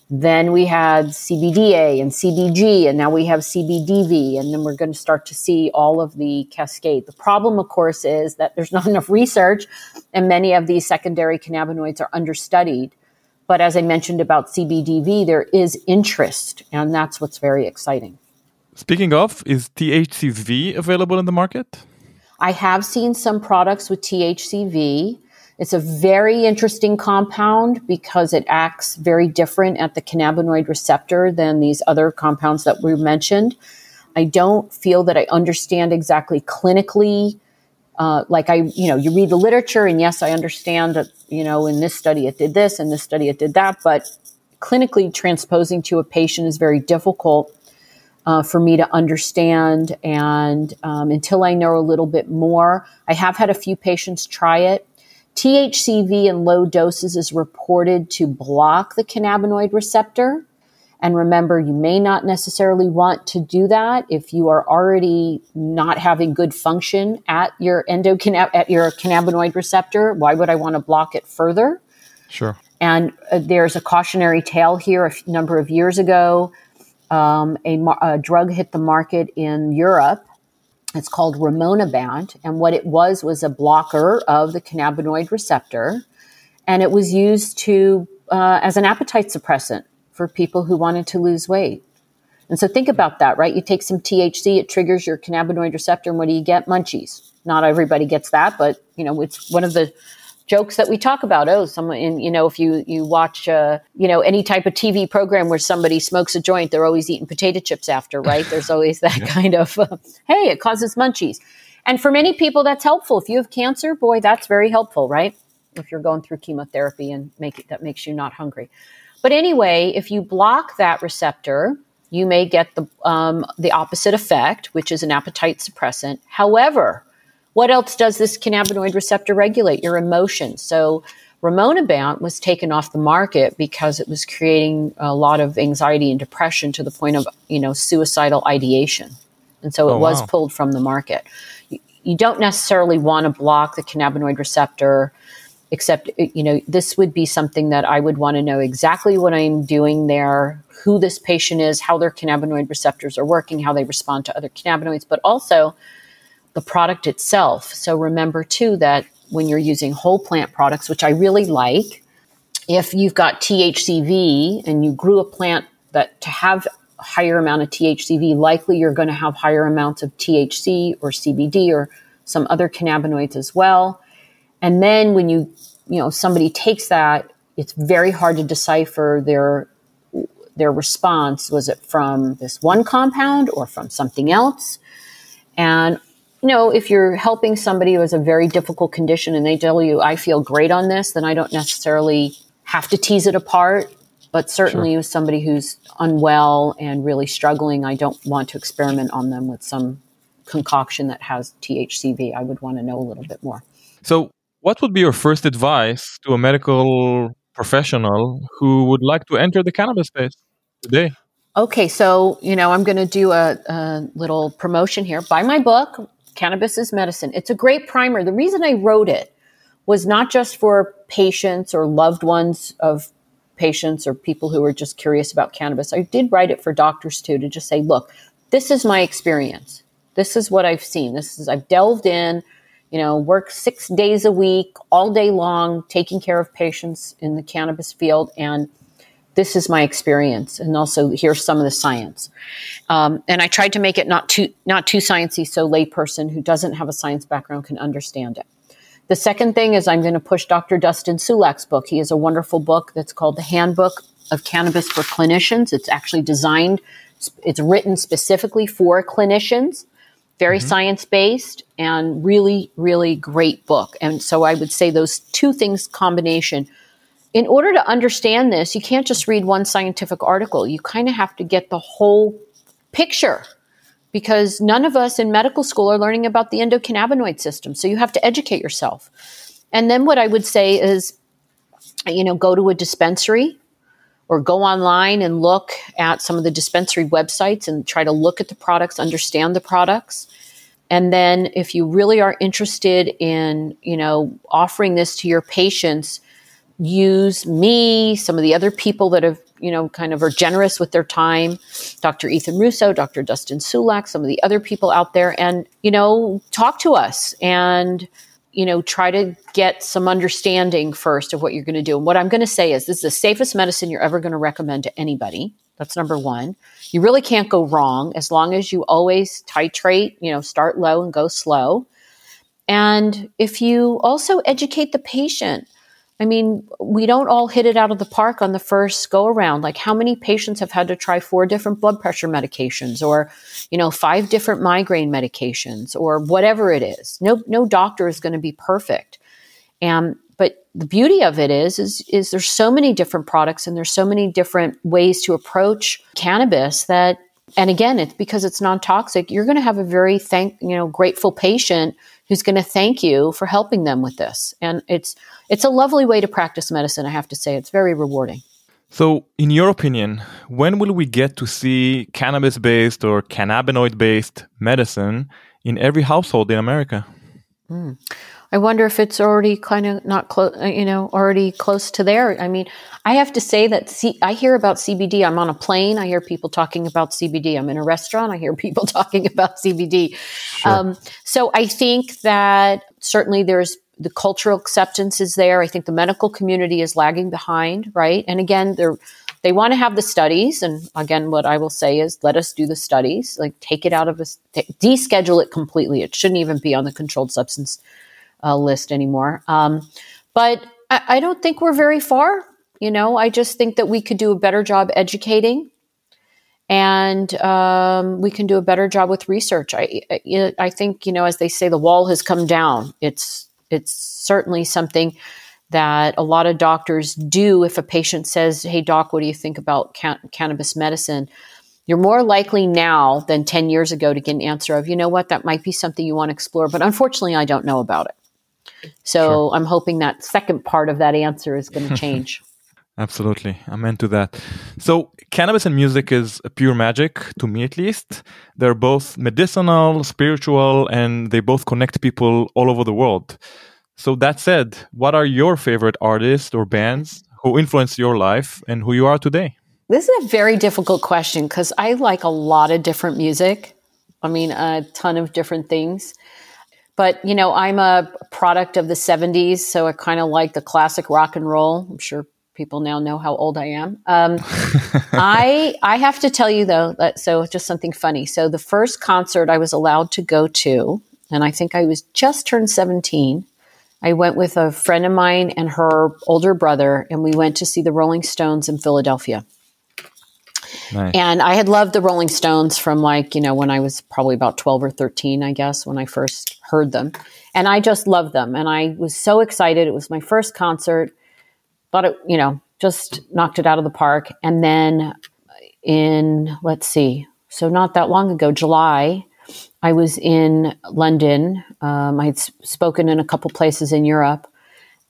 Then we had CBDA and CBG, and now we have CBDV, and then we're going to start to see all of the cascade. The problem, of course, is that there's not [LAUGHS] enough research, and many of these secondary cannabinoids are understudied. But as I mentioned about CBDV, there is interest, and that's what's very exciting. Speaking of, is THCV available in the market? I have seen some products with THCV. It's a very interesting compound because it acts very different at the cannabinoid receptor than these other compounds that we mentioned. I don't feel that I understand exactly clinically. Uh, like I, you know, you read the literature, and yes, I understand that, you know, in this study it did this, and this study it did that, but clinically transposing to a patient is very difficult uh, for me to understand. And um, until I know a little bit more, I have had a few patients try it. THCV in low doses is reported to block the cannabinoid receptor. And remember, you may not necessarily want to do that if you are already not having good function at your endocannab- at your cannabinoid receptor. Why would I want to block it further? Sure. And uh, there's a cautionary tale here. A f- number of years ago, um, a, mar- a drug hit the market in Europe it's called Rimonabant. And what it was was a blocker of the cannabinoid receptor. And it was used to, uh, as an appetite suppressant for people who wanted to lose weight. And so think about that, right? You take some THC, it triggers your cannabinoid receptor, and what do you get? Munchies. Not everybody gets that, but you know, it's one of the jokes that we talk about. Oh, someone in, you know, if you, you watch, uh, you know, any type of TV program where somebody smokes a joint, they're always eating potato chips after, right? There's [LAUGHS] always that yeah. kind of, uh, hey, it causes munchies. And for many people, that's helpful. If you have cancer, boy, that's very helpful, right? if you're going through chemotherapy and make it, that makes you not hungry. But anyway, if you block that receptor, you may get the um, the opposite effect, which is an appetite suppressant. However, what else does this cannabinoid receptor regulate? Your emotions. So Rimonabant was taken off the market because it was creating a lot of anxiety and depression to the point of you know suicidal ideation, and so it oh, was wow. pulled from the market. You, you don't necessarily want to block the cannabinoid receptor except you know this would be something that i would want to know exactly what i'm doing there who this patient is how their cannabinoid receptors are working how they respond to other cannabinoids but also the product itself so remember too that when you're using whole plant products which i really like if you've got thcv and you grew a plant that to have a higher amount of thcv likely you're going to have higher amounts of thc or cbd or some other cannabinoids as well and then when you, you know, somebody takes that, it's very hard to decipher their their response. Was it from this one compound or from something else? And you know, if you're helping somebody who has a very difficult condition and they tell you, I feel great on this, then I don't necessarily have to tease it apart. But certainly sure. with somebody who's unwell and really struggling, I don't want to experiment on them with some concoction that has THCV. I would want to know a little bit more. So what would be your first advice to a medical professional who would like to enter the cannabis space today? Okay, so you know I'm going to do a, a little promotion here. Buy my book, Cannabis is Medicine. It's a great primer. The reason I wrote it was not just for patients or loved ones of patients or people who are just curious about cannabis. I did write it for doctors too to just say, look, this is my experience. This is what I've seen. This is I've delved in you know, work six days a week, all day long, taking care of patients in the cannabis field. And this is my experience. And also here's some of the science. Um, and I tried to make it not too, not too sciencey so layperson who doesn't have a science background can understand it. The second thing is I'm going to push Dr. Dustin Sulak's book. He has a wonderful book that's called The Handbook of Cannabis for Clinicians. It's actually designed, it's written specifically for clinicians very mm-hmm. science based and really, really great book. And so I would say those two things combination. In order to understand this, you can't just read one scientific article. You kind of have to get the whole picture because none of us in medical school are learning about the endocannabinoid system. So you have to educate yourself. And then what I would say is, you know, go to a dispensary or go online and look at some of the dispensary websites and try to look at the products, understand the products. And then if you really are interested in, you know, offering this to your patients, use me, some of the other people that have, you know, kind of are generous with their time, Dr. Ethan Russo, Dr. Dustin Sulak, some of the other people out there and, you know, talk to us and you know, try to get some understanding first of what you're going to do. And what I'm going to say is this is the safest medicine you're ever going to recommend to anybody. That's number one. You really can't go wrong as long as you always titrate, you know, start low and go slow. And if you also educate the patient, I mean, we don't all hit it out of the park on the first go around. Like, how many patients have had to try four different blood pressure medications or, you know, five different migraine medications or whatever it is? No, no doctor is going to be perfect. And, but the beauty of it is, is, is there's so many different products and there's so many different ways to approach cannabis that, and again, it's because it's non toxic, you're going to have a very thank, you know, grateful patient who's going to thank you for helping them with this. And it's it's a lovely way to practice medicine, I have to say. It's very rewarding. So, in your opinion, when will we get to see cannabis based or cannabinoid based medicine in every household in America? Mm. I wonder if it's already kind of not close, uh, you know, already close to there. I mean, I have to say that C- I hear about CBD. I'm on a plane. I hear people talking about CBD. I'm in a restaurant. I hear [LAUGHS] people talking about CBD. Sure. Um, so I think that certainly there's the cultural acceptance is there. I think the medical community is lagging behind, right? And again, they're they want to have the studies and again what i will say is let us do the studies like take it out of us deschedule it completely it shouldn't even be on the controlled substance uh, list anymore. Um, but I, I, don't think we're very far. You know, I just think that we could do a better job educating, and um, we can do a better job with research. I, I, I think you know, as they say, the wall has come down. It's it's certainly something that a lot of doctors do if a patient says, Hey, doc, what do you think about can- cannabis medicine? You're more likely now than 10 years ago to get an answer of, you know what, that might be something you want to explore, but unfortunately, I don't know about it. So sure. I'm hoping that second part of that answer is going [LAUGHS] to change. Absolutely. I'm into that. So, cannabis and music is a pure magic, to me at least. They're both medicinal, spiritual, and they both connect people all over the world. So, that said, what are your favorite artists or bands who influenced your life and who you are today? This is a very difficult question because I like a lot of different music. I mean, a ton of different things. But, you know, I'm a product of the 70s, so I kind of like the classic rock and roll. I'm sure people now know how old I am. Um, [LAUGHS] I I have to tell you though that so just something funny. So the first concert I was allowed to go to, and I think I was just turned seventeen. I went with a friend of mine and her older brother, and we went to see the Rolling Stones in Philadelphia. And I had loved the Rolling Stones from like, you know, when I was probably about 12 or 13, I guess, when I first heard them. And I just loved them. And I was so excited. It was my first concert thought it, you know, just knocked it out of the park. And then in, let's see, so not that long ago, July, I was in London. Um, I had spoken in a couple places in Europe.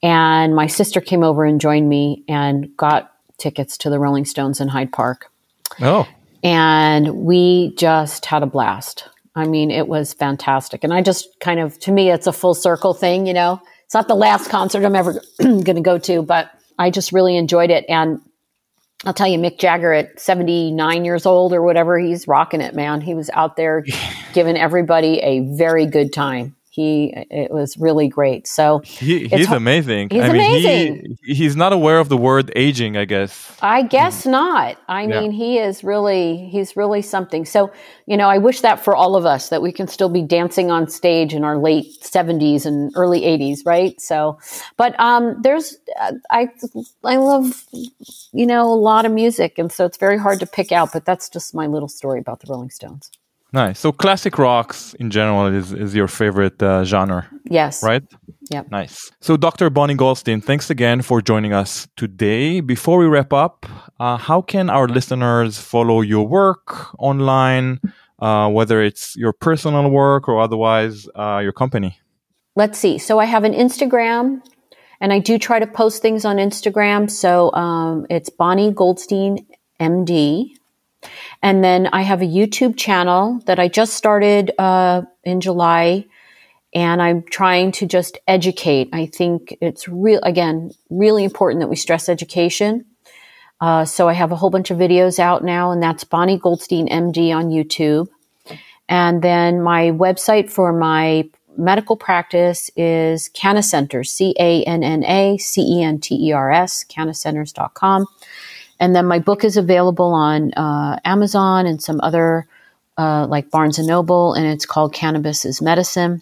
And my sister came over and joined me and got tickets to the Rolling Stones in Hyde Park. Oh. And we just had a blast. I mean, it was fantastic. And I just kind of, to me, it's a full circle thing, you know? It's not the last concert I'm ever [CLEARS THROAT] going to go to, but I just really enjoyed it. And I'll tell you, Mick Jagger at 79 years old or whatever, he's rocking it, man. He was out there [LAUGHS] giving everybody a very good time he it was really great. So he, he's amazing. He's I amazing. He, he's not aware of the word aging, I guess. I guess not. I yeah. mean, he is really he's really something. So you know, I wish that for all of us that we can still be dancing on stage in our late seventies and early eighties, right? So, but um, there's uh, I I love you know a lot of music, and so it's very hard to pick out. But that's just my little story about the Rolling Stones. Nice. So classic rocks in general is, is your favorite uh, genre. Yes. Right? Yeah. Nice. So Dr. Bonni Goldstein, thanks again for joining us today. Before we wrap up, uh, how can our listeners follow your work online, uh, whether it's your personal work or otherwise uh, your company? Let's see. So I have an Instagram and I do try to post things on Instagram. So um, it's Bonni Goldstein MD and then I have a YouTube channel that I just started uh, in July, and I'm trying to just educate. I think it's real again really important that we stress education. Uh, so I have a whole bunch of videos out now, and that's Bonni Goldstein MD on YouTube. And then my website for my medical practice is Canna Centers, C A N N A C E N T E R S, cannacenters.com. And then my book is available on uh, Amazon and some other, uh, like Barnes and Noble, and it's called Cannabis is Medicine.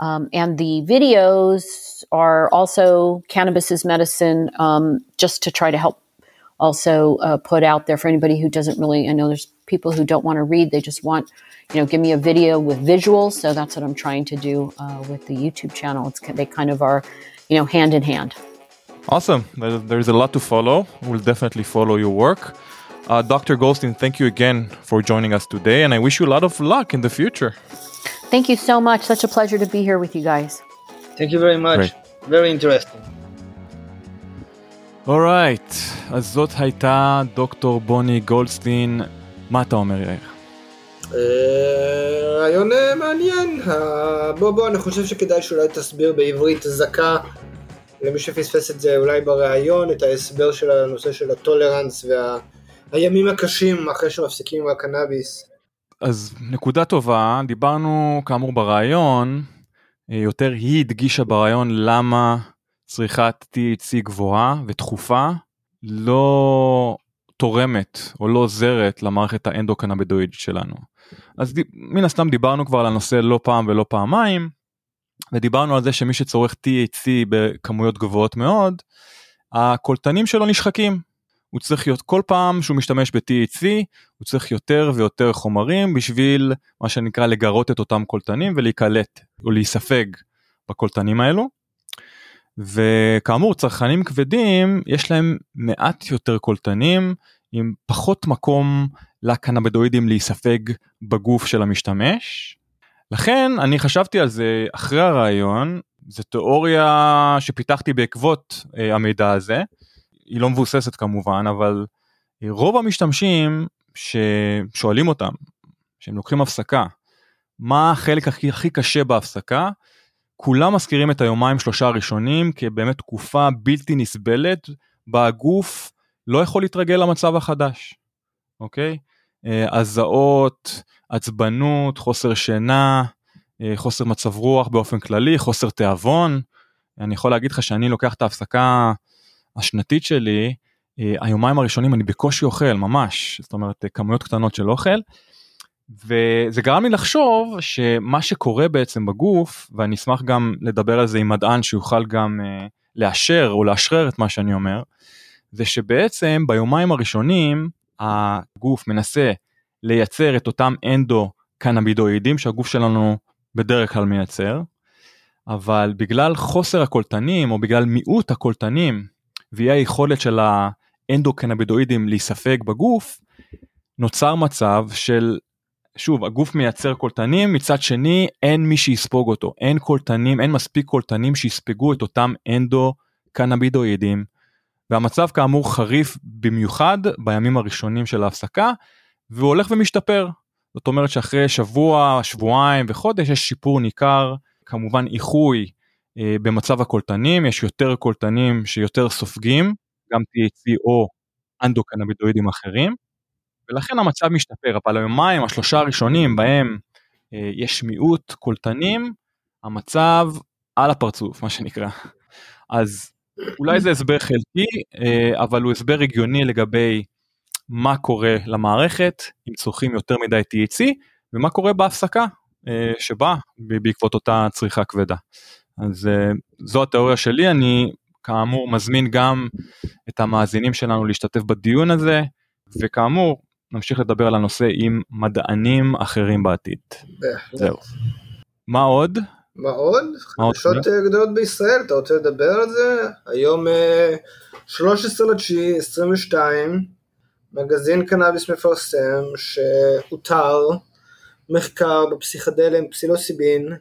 Um, and the videos are also Cannabis is Medicine, um, just to try to help also uh, put out there for anybody who doesn't really. I know there's people who don't want to read; they just want, you know, give me a video with visuals. So that's what I'm trying to do uh, with the YouTube channel. It's they kind of are, you know, hand in hand. Awesome. There's a lot to follow. We'll definitely follow your work. Uh, Dr. Goldstein, thank you again for joining us today, and I wish you a lot of luck in the future. Thank you so much. Such a pleasure to be here with you guys. Thank you very much. Great. Very interesting. אורייט, אז זאת הייתה דוקטור בוני גולדסטין. מה אתה אומר, יאיר? רעיון מעניין. בוא בוא, אני חושב שכדאי שאולי תסביר בעברית זכה למי שפספס את זה אולי בריאיון, את ההסבר של הנושא של הטולרנס והימים וה... הקשים אחרי שמפסיקים עם הקנאביס. אז נקודה טובה, דיברנו כאמור בריאיון, אה, יותר היא הדגישה בריאיון למה צריכת THC גבוהה ותכופה לא תורמת או לא עוזרת למערכת האנדוקנבדואידית שלנו. אז מן הסתם דיברנו כבר על הנושא לא פעם ולא פעמיים, ודיברנו על זה שמי שצורך THC בכמויות גבוהות מאוד, הקולטנים שלו נשחקים. הוא צריך להיות כל פעם שהוא משתמש ב-THC, הוא צריך יותר ויותר חומרים בשביל מה שנקרא לגרות את אותם קולטנים ולהיקלט או להיספג בקולטנים האלו. וכאמור צרכנים כבדים יש להם מעט יותר קולטנים עם פחות מקום לקנבדואידים להיספג בגוף של המשתמש. לכן אני חשבתי על זה אחרי הרעיון, זו תיאוריה שפיתחתי בעקבות אה, המידע הזה, היא לא מבוססת כמובן, אבל רוב המשתמשים ששואלים אותם, שהם לוקחים הפסקה, מה החלק הכי, הכי קשה בהפסקה, כולם מזכירים את היומיים שלושה הראשונים כבאמת תקופה בלתי נסבלת, בה הגוף לא יכול להתרגל למצב החדש, אוקיי? הזעות, עצבנות, חוסר שינה, אה, חוסר מצב רוח באופן כללי, חוסר תיאבון. אני יכול להגיד לך שאני לוקח את ההפסקה השנתית שלי, אה, היומיים הראשונים אני בקושי אוכל ממש, זאת אומרת כמויות קטנות של אוכל. וזה גרם לי לחשוב שמה שקורה בעצם בגוף, ואני אשמח גם לדבר על זה עם מדען שיוכל גם uh, לאשר או לאשרר את מה שאני אומר, זה שבעצם ביומיים הראשונים הגוף מנסה לייצר את אותם אנדו קנבידואידים שהגוף שלנו בדרך כלל מייצר, אבל בגלל חוסר הקולטנים או בגלל מיעוט הקולטנים ואי היכולת של האנדו-קנבידואידים להיספג בגוף, נוצר מצב של, שוב, הגוף מייצר קולטנים, מצד שני אין מי שיספוג אותו, אין קולטנים, אין מספיק קולטנים שיספגו את אותם אנדו-קנבידואידים, והמצב כאמור חריף במיוחד בימים הראשונים של ההפסקה, והוא הולך ומשתפר. זאת אומרת שאחרי שבוע, שבועיים וחודש יש שיפור ניכר, כמובן איחוי אה, במצב הקולטנים, יש יותר קולטנים שיותר סופגים, גם THC או אנדוקנבידואידים אחרים, ולכן המצב משתפר, אבל היומיים, השלושה הראשונים בהם אה, יש מיעוט קולטנים, המצב על הפרצוף, מה שנקרא. אז אולי זה הסבר חלקי, אה, אבל הוא הסבר הגיוני לגבי מה קורה למערכת אם צורכים יותר מדי THC ומה קורה בהפסקה אה, שבאה בעקבות אותה צריכה כבדה. אז אה, זו התיאוריה שלי, אני כאמור מזמין גם את המאזינים שלנו להשתתף בדיון הזה, וכאמור נמשיך לדבר על הנושא עם מדענים אחרים בעתיד. זהו. מה עוד? מה עוד? חדשות אה, גדולות בישראל, אתה רוצה לדבר על זה? היום 13 לתשיעי 22 מגזין קנאביס מפרסם שהותר מחקר בפסיכדלים פסילוסיבין,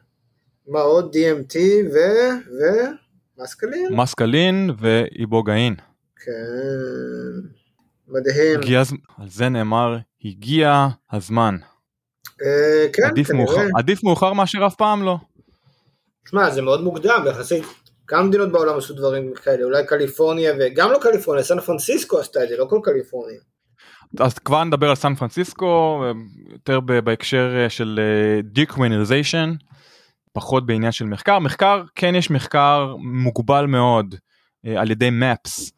מה עוד DMT ו... ו... מסקלין? מסקלין ואיבוגאין. כן, מדהים. הגיע, על זה נאמר, הגיע הזמן. אה, כן, עדיף כנראה. מאוחר, עדיף מאוחר מאשר אף פעם לא. תשמע, זה מאוד מוקדם, יחסית כמה מדינות בעולם עשו דברים כאלה, אולי קליפורניה וגם לא קליפורניה, סן פרנסיסקו עשתה את זה, לא כל קליפורניה. אז כבר נדבר על סן פרנסיסקו, יותר בהקשר אה, של דיקוויניזיישן, אה, פחות בעניין של מחקר. מחקר, כן יש מחקר מוגבל מאוד אה, על ידי MAPS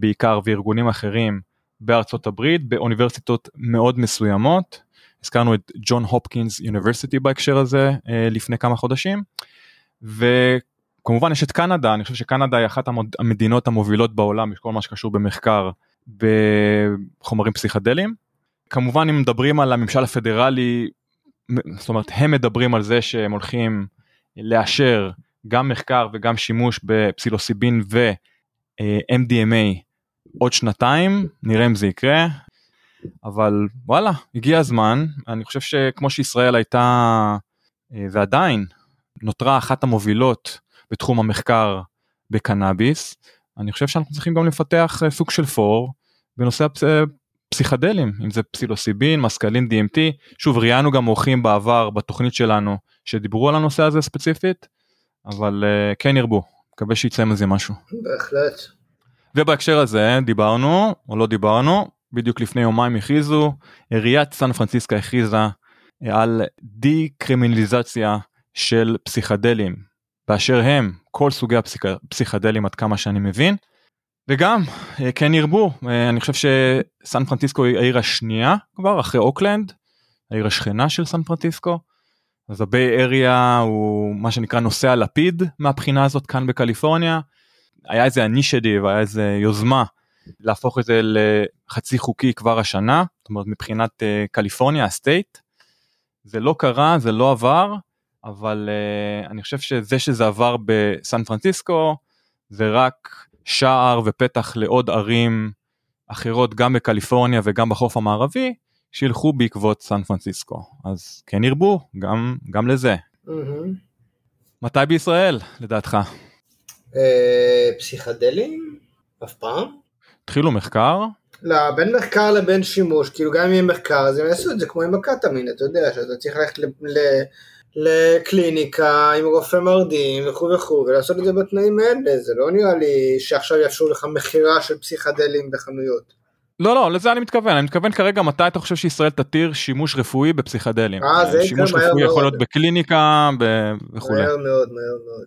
בעיקר וארגונים אחרים בארצות הברית, באוניברסיטות מאוד מסוימות. הזכרנו את ג'ון הופקינס יוניברסיטי בהקשר הזה לפני כמה חודשים. וכמובן יש את קנדה, אני חושב שקנדה היא אחת המדינות המובילות בעולם בכל מה שקשור במחקר בחומרים פסיכדליים. כמובן אם מדברים על הממשל הפדרלי, זאת אומרת הם מדברים על זה שהם הולכים לאשר גם מחקר וגם שימוש בפסילוסיבין ו-MDMA עוד שנתיים, נראה אם זה יקרה, אבל וואלה, הגיע הזמן, אני חושב שכמו שישראל הייתה אה, ועדיין נותרה אחת המובילות בתחום המחקר בקנאביס, אני חושב שאנחנו צריכים גם לפתח אה, סוג של פור בנושא הפסיכדלים, אם זה פסילוסיבין, מסקלין, DMT, שוב ראיינו גם אורחים בעבר בתוכנית שלנו שדיברו על הנושא הזה ספציפית, אבל uh, כן ירבו, מקווה שיצא מזה משהו. בהחלט. ובהקשר הזה דיברנו, או לא דיברנו, בדיוק לפני יומיים הכריזו, עיריית סן פרנסיסקה הכריזה אה, על די-קרימינליזציה של פסיכדלים, באשר הם כל סוגי הפסיכדלים עד כמה שאני מבין. וגם אה, כן ירבו אה, אני חושב שסן פרנסיסקו היא העיר השנייה כבר אחרי אוקלנד העיר השכנה של סן פרנסיסקו. אז הביי אריה הוא מה שנקרא נושא הלפיד מהבחינה הזאת כאן בקליפורניה. היה איזה אינישטיב היה איזה יוזמה להפוך את זה לחצי חוקי כבר השנה זאת אומרת מבחינת אה, קליפורניה הסטייט. זה לא קרה זה לא עבר אבל uh, אני חושב שזה שזה עבר בסן פרנסיסקו זה רק שער ופתח לעוד ערים אחרות גם בקליפורניה וגם בחוף המערבי שילכו בעקבות סן פרנסיסקו אז כן ירבו גם גם לזה. מהמם. מתי בישראל לדעתך? אה, פסיכדלים? אף פעם? התחילו מחקר לא, בין מחקר לבין שימוש, כאילו גם אם יהיה מחקר אז הם יעשו את זה כמו עם הקטמין, אתה יודע, שאתה צריך ללכת ל- לקליניקה עם רופא מרדים וכו' וכו', ולעשות את זה בתנאים האלה, זה לא נראה לי שעכשיו יאפשרו לך מכירה של פסיכדלים בחנויות. לא לא לזה אני מתכוון אני מתכוון כרגע מתי אתה חושב שישראל תתיר שימוש רפואי בפסיכדלים אה, זה שימוש רפואי יכול. להיות בקליניקה וכולי מהר מאוד, מהר מאוד.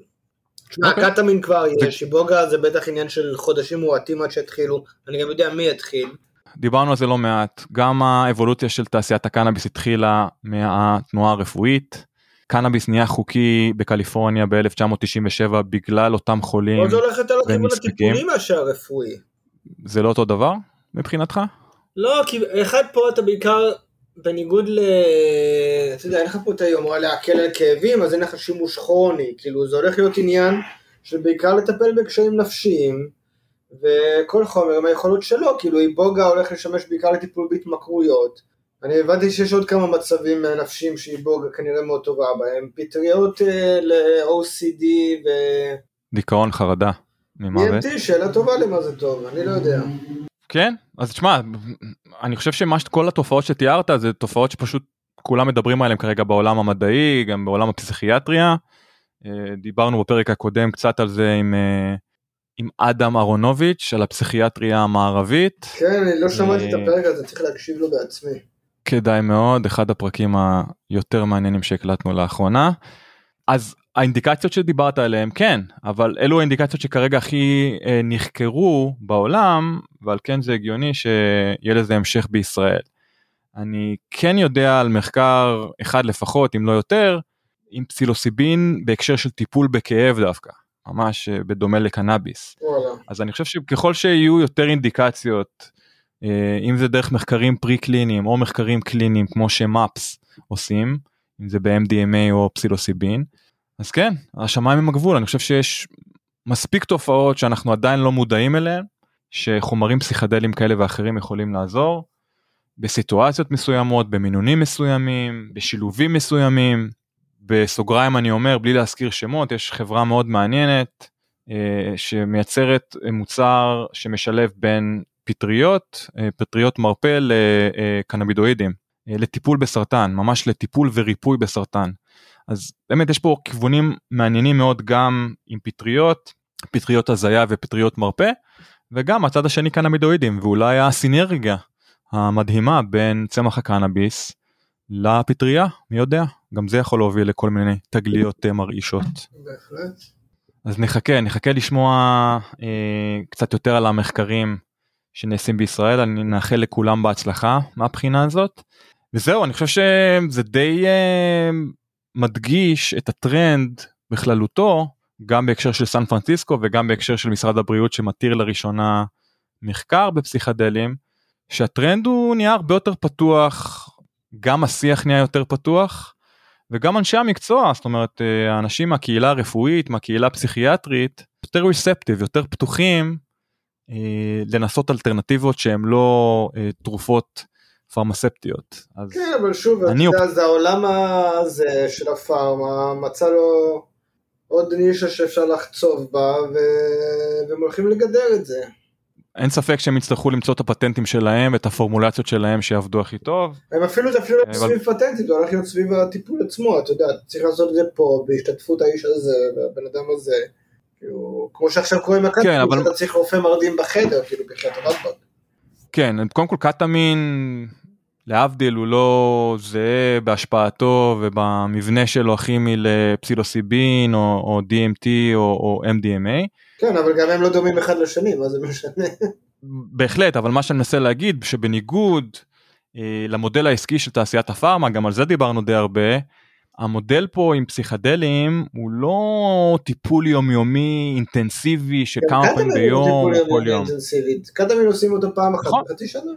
תשמע, אוקיי. הקטמין כבר יש, איבוגה זה בטח עניין של חודשים מועטים עד שיתחילו, אני גם יודע מי יתחיל. דיברנו על זה לא מעט גם האבולוציה של תעשיית הקנאביס התחילה מהתנועה הרפואית. קנאביס נהיה חוקי בקליפורניה ב-1997 בגלל אותם חולים הולך יותר לכיוון ונזקקים. הטיפולי מאשר הרפואי. זה לא אותו דבר מבחינתך? לא, כי אחד פה אתה בעיקר, בניגוד ל... אתה יודע, אין לך פה את היומרה להקל על כאבים, אז אין לך שימוש כרוני, כאילו זה הולך להיות עניין של בעיקר לטפל בקשיים נפשיים, וכל חומר עם היכולות שלו, כאילו איבוגה הולך לשמש בעיקר לטיפול בהתמכרויות. אני הבנתי שיש עוד כמה מצבים אה, נפשיים שאיבוגה כנראה מאוד טובה בהם, פטריות אה, ל-OCD ו... דיכאון חרדה ממוות. EMT, שאלה טובה למה זה טוב, אני לא יודע. כן אז תשמע אני חושב שמה שכל התופעות שתיארת זה תופעות שפשוט כולם מדברים עליהם כרגע בעולם המדעי גם בעולם הפסיכיאטריה. אה, דיברנו בפרק הקודם קצת על זה עם עם אדם אהרונוביץ' על הפסיכיאטריה המערבית כן, אני לא שמעתי את הפרק הזה, צריך להקשיב לו בעצמי. כדאי מאוד אחד הפרקים היותר מעניינים שהקלטנו לאחרונה. אז האינדיקציות שדיברת עליהן כן אבל אלו האינדיקציות שכרגע הכי אה, נחקרו בעולם ועל כן זה הגיוני שיהיה לזה המשך בישראל. אני כן יודע על מחקר אחד לפחות אם לא יותר עם פסילוסיבין בהקשר של טיפול בכאב דווקא ממש אה, בדומה לקנאביס. וואלה. אז אני חושב שככל שיהיו יותר אינדיקציות, אם זה דרך מחקרים פרי קליניים או מחקרים קליניים כמו שמאפס עושים, אם זה ב-MDMA או פסילוסיבין, אז כן, השמיים הם הגבול, אני חושב שיש מספיק תופעות שאנחנו עדיין לא מודעים אליהן, שחומרים פסיכדליים כאלה ואחרים יכולים לעזור, בסיטואציות מסוימות, במינונים מסוימים, בשילובים מסוימים. בסוגריים אני אומר, בלי להזכיר שמות, יש חברה מאוד מעניינת אה, שמייצרת מוצר שמשלב בין פטריות, אה, פטריות מרפא לקנבידואידים, אה, לטיפול בסרטן, ממש לטיפול וריפוי בסרטן. אז באמת יש פה כיוונים מעניינים מאוד גם עם פטריות, פטריות הזיה ופטריות מרפא, וגם הצד השני קנבידואידים, ואולי הסינרגיה המדהימה בין צמח הקנאביס לפטריה, מי יודע, גם זה יכול להוביל לכל מיני תגליות אה, מרעישות. בהחלט. אז נחכה, נחכה לשמוע אה, קצת יותר על המחקרים שנעשים בישראל, אני נאחל לכולם בהצלחה מהבחינה הזאת. וזהו, אני חושב שזה די אה, מדגיש את הטרנד בכללותו, גם בהקשר של סן פרנסיסקו וגם בהקשר של משרד הבריאות שמתיר לראשונה מחקר בפסיכדלים, שהטרנד הוא נהיה הרבה יותר פתוח, גם השיח נהיה יותר פתוח, וגם אנשי המקצוע, זאת אומרת, אה, האנשים מהקהילה הרפואית, מהקהילה הפסיכיאטרית, יותר ריספטיב, יותר פתוחים לנסות אלטרנטיבות שהן לא אה, תרופות פרמספטיות. אז כן, אבל שוב, אתה אני יודע, זה העולם הזה של הפארמה, מצא לו עוד נישה שאפשר לחצוב בה, ו- והם הולכים לגדר את זה. אין ספק שהם יצטרכו למצוא את הפטנטים שלהם, את הפורמולציות שלהם שיעבדו הכי טוב. הם אפילו, זה אפילו לא אבל- סביב פטנטים, זה הולך להיות סביב הטיפול עצמו, אתה יודע, צריך לעשות את זה פה, בהשתתפות האיש הזה, והבן אדם הזה. כאילו, כמו שעכשיו קורה עם הקטמין, כן, אבל- שאתה צריך רופא מרדים בחדר, כאילו, בחדר רמב"ם. כן, קודם כל קטמין, להבדיל, הוא לא זהה בהשפעתו ובמבנה שלו הכימי לפסילוסיבין או, או DMT או, או MDMA. כן, אבל גם הם לא דומים אחד לשני, מה זה משנה? בהחלט, אבל מה שאני מנסה להגיד, שבניגוד אה, למודל העסקי של תעשיית הפארמה, גם על זה דיברנו די הרבה, המודל פה עם פסיכדלים הוא לא טיפול יומיומי אינטנסיבי של כמה פעמים ביום, טיפול כל יום. קטמין עושים אותו פעם אחת נכון. בחצי שנה.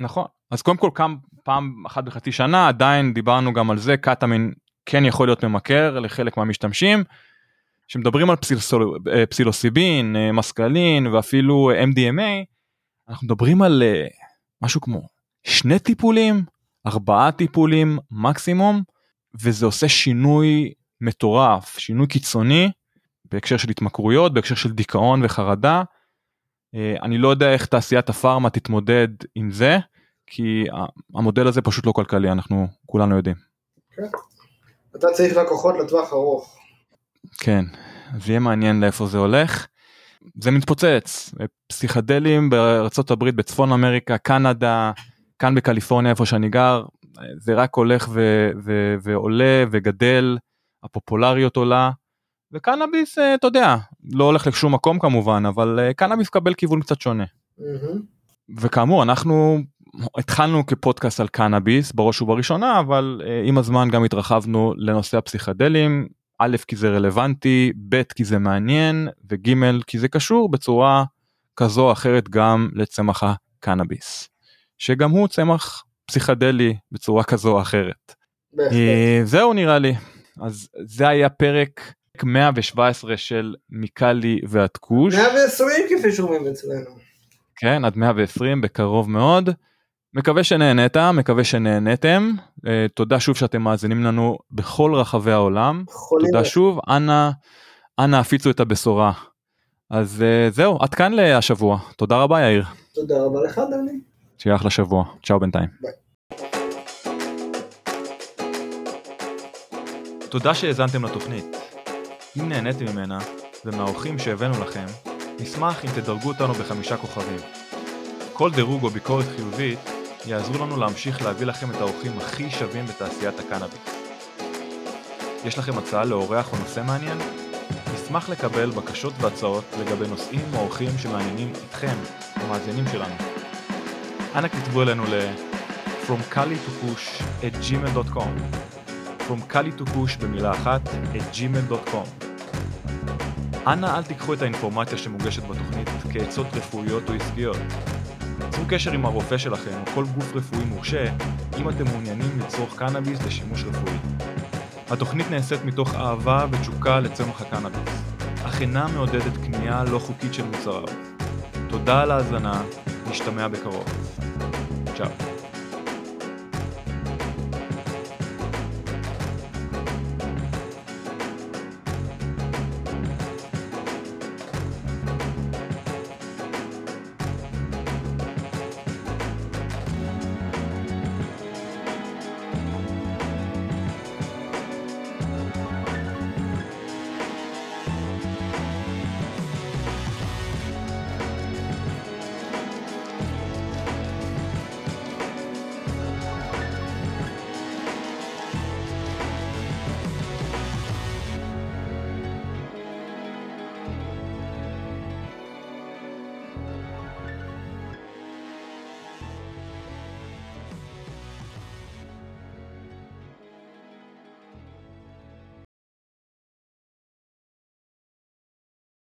נכון, אז קודם כל כמה פעם אחת בחצי שנה, עדיין דיברנו גם על זה, קטמין כן יכול להיות ממכר לחלק מהמשתמשים. שמדברים על אה, פסילוסיבין, אה, מסקלין ואפילו MDMA, אנחנו מדברים על אה, משהו כמו שני טיפולים, ארבעה טיפולים מקסימום, וזה עושה שינוי מטורף, שינוי קיצוני בהקשר של התמכרויות, בהקשר של דיכאון וחרדה. אני לא יודע איך תעשיית הפארמה תתמודד עם זה, כי המודל הזה פשוט לא כלכלי, אנחנו כולנו יודעים. כן. אתה צריך לקוחות לטווח ארוך. כן, זה יהיה מעניין לאיפה זה הולך. זה מתפוצץ, פסיכדלים בארצות הברית, בצפון אמריקה, קנדה, כאן בקליפורניה איפה שאני גר, זה רק הולך ו- ו- ועולה וגדל, הפופולריות עולה, וקנאביס, אה, אתה יודע, לא הולך לשום מקום כמובן, אבל אה, קנאביס קבל כיוון קצת שונה. Mm-hmm. וכאמור, אנחנו התחלנו כפודקאסט על קנאביס בראש ובראשונה, אבל uh, עם הזמן גם התרחבנו לנושא הפסיכדלים, א' כי זה רלוונטי, ב' כי זה מעניין, וג' כי זה קשור בצורה כזו או אחרת גם לצמח הקנאביס, שגם הוא צמח פסיכדלי בצורה כזו או אחרת. Uh, זהו נראה לי, אז זה היה פרק 117 של מיקלי והתקוש. 120 כפי שאומרים אצלנו. כן, עד 120 בקרוב מאוד. מקווה שנהנית, מקווה שנהנתם. Uh, תודה שוב שאתם מאזינים לנו בכל רחבי העולם. תודה שוב, אנא, אנא הפיצו את הבשורה. אז uh, זהו, עד כאן להשבוע. תודה רבה יאיר. תודה רבה לך דני. שיהיה אחלה שבוע. צ'או בינתיים. ביי. תודה שהאזנתם לתוכנית. אם נהניתם ממנה, ומהאורחים שהבאנו לכם, נשמח אם תדרגו אותנו בחמישה כוכבים. כל דירוג או ביקורת חיובית יעזרו לנו להמשיך להביא לכם את האורחים הכי שווים בתעשיית הקנאביס. יש לכם הצעה לאורח או נושא מעניין? נשמח לקבל בקשות והצעות לגבי נושאים או אורחים שמעניינים אתכם, המאזינים שלנו. אנא כתבו אלינו ל- From Kali to Push at gmail.com From Kali to Push במילה אחת at gmail.com אנא אל תיקחו את האינפורמציה שמוגשת בתוכנית כעצות רפואיות או עסקיות. צרו קשר עם הרופא שלכם או כל גוף רפואי מורשה אם אתם מעוניינים לצרוך קנאביס לשימוש רפואי. התוכנית נעשית מתוך אהבה ותשוקה לצמח הקנאביס, אך אינה מעודדת קנייה לא חוקית של מוצריו. תודה על ההאזנה, נשתמע בקרוב. צ'או.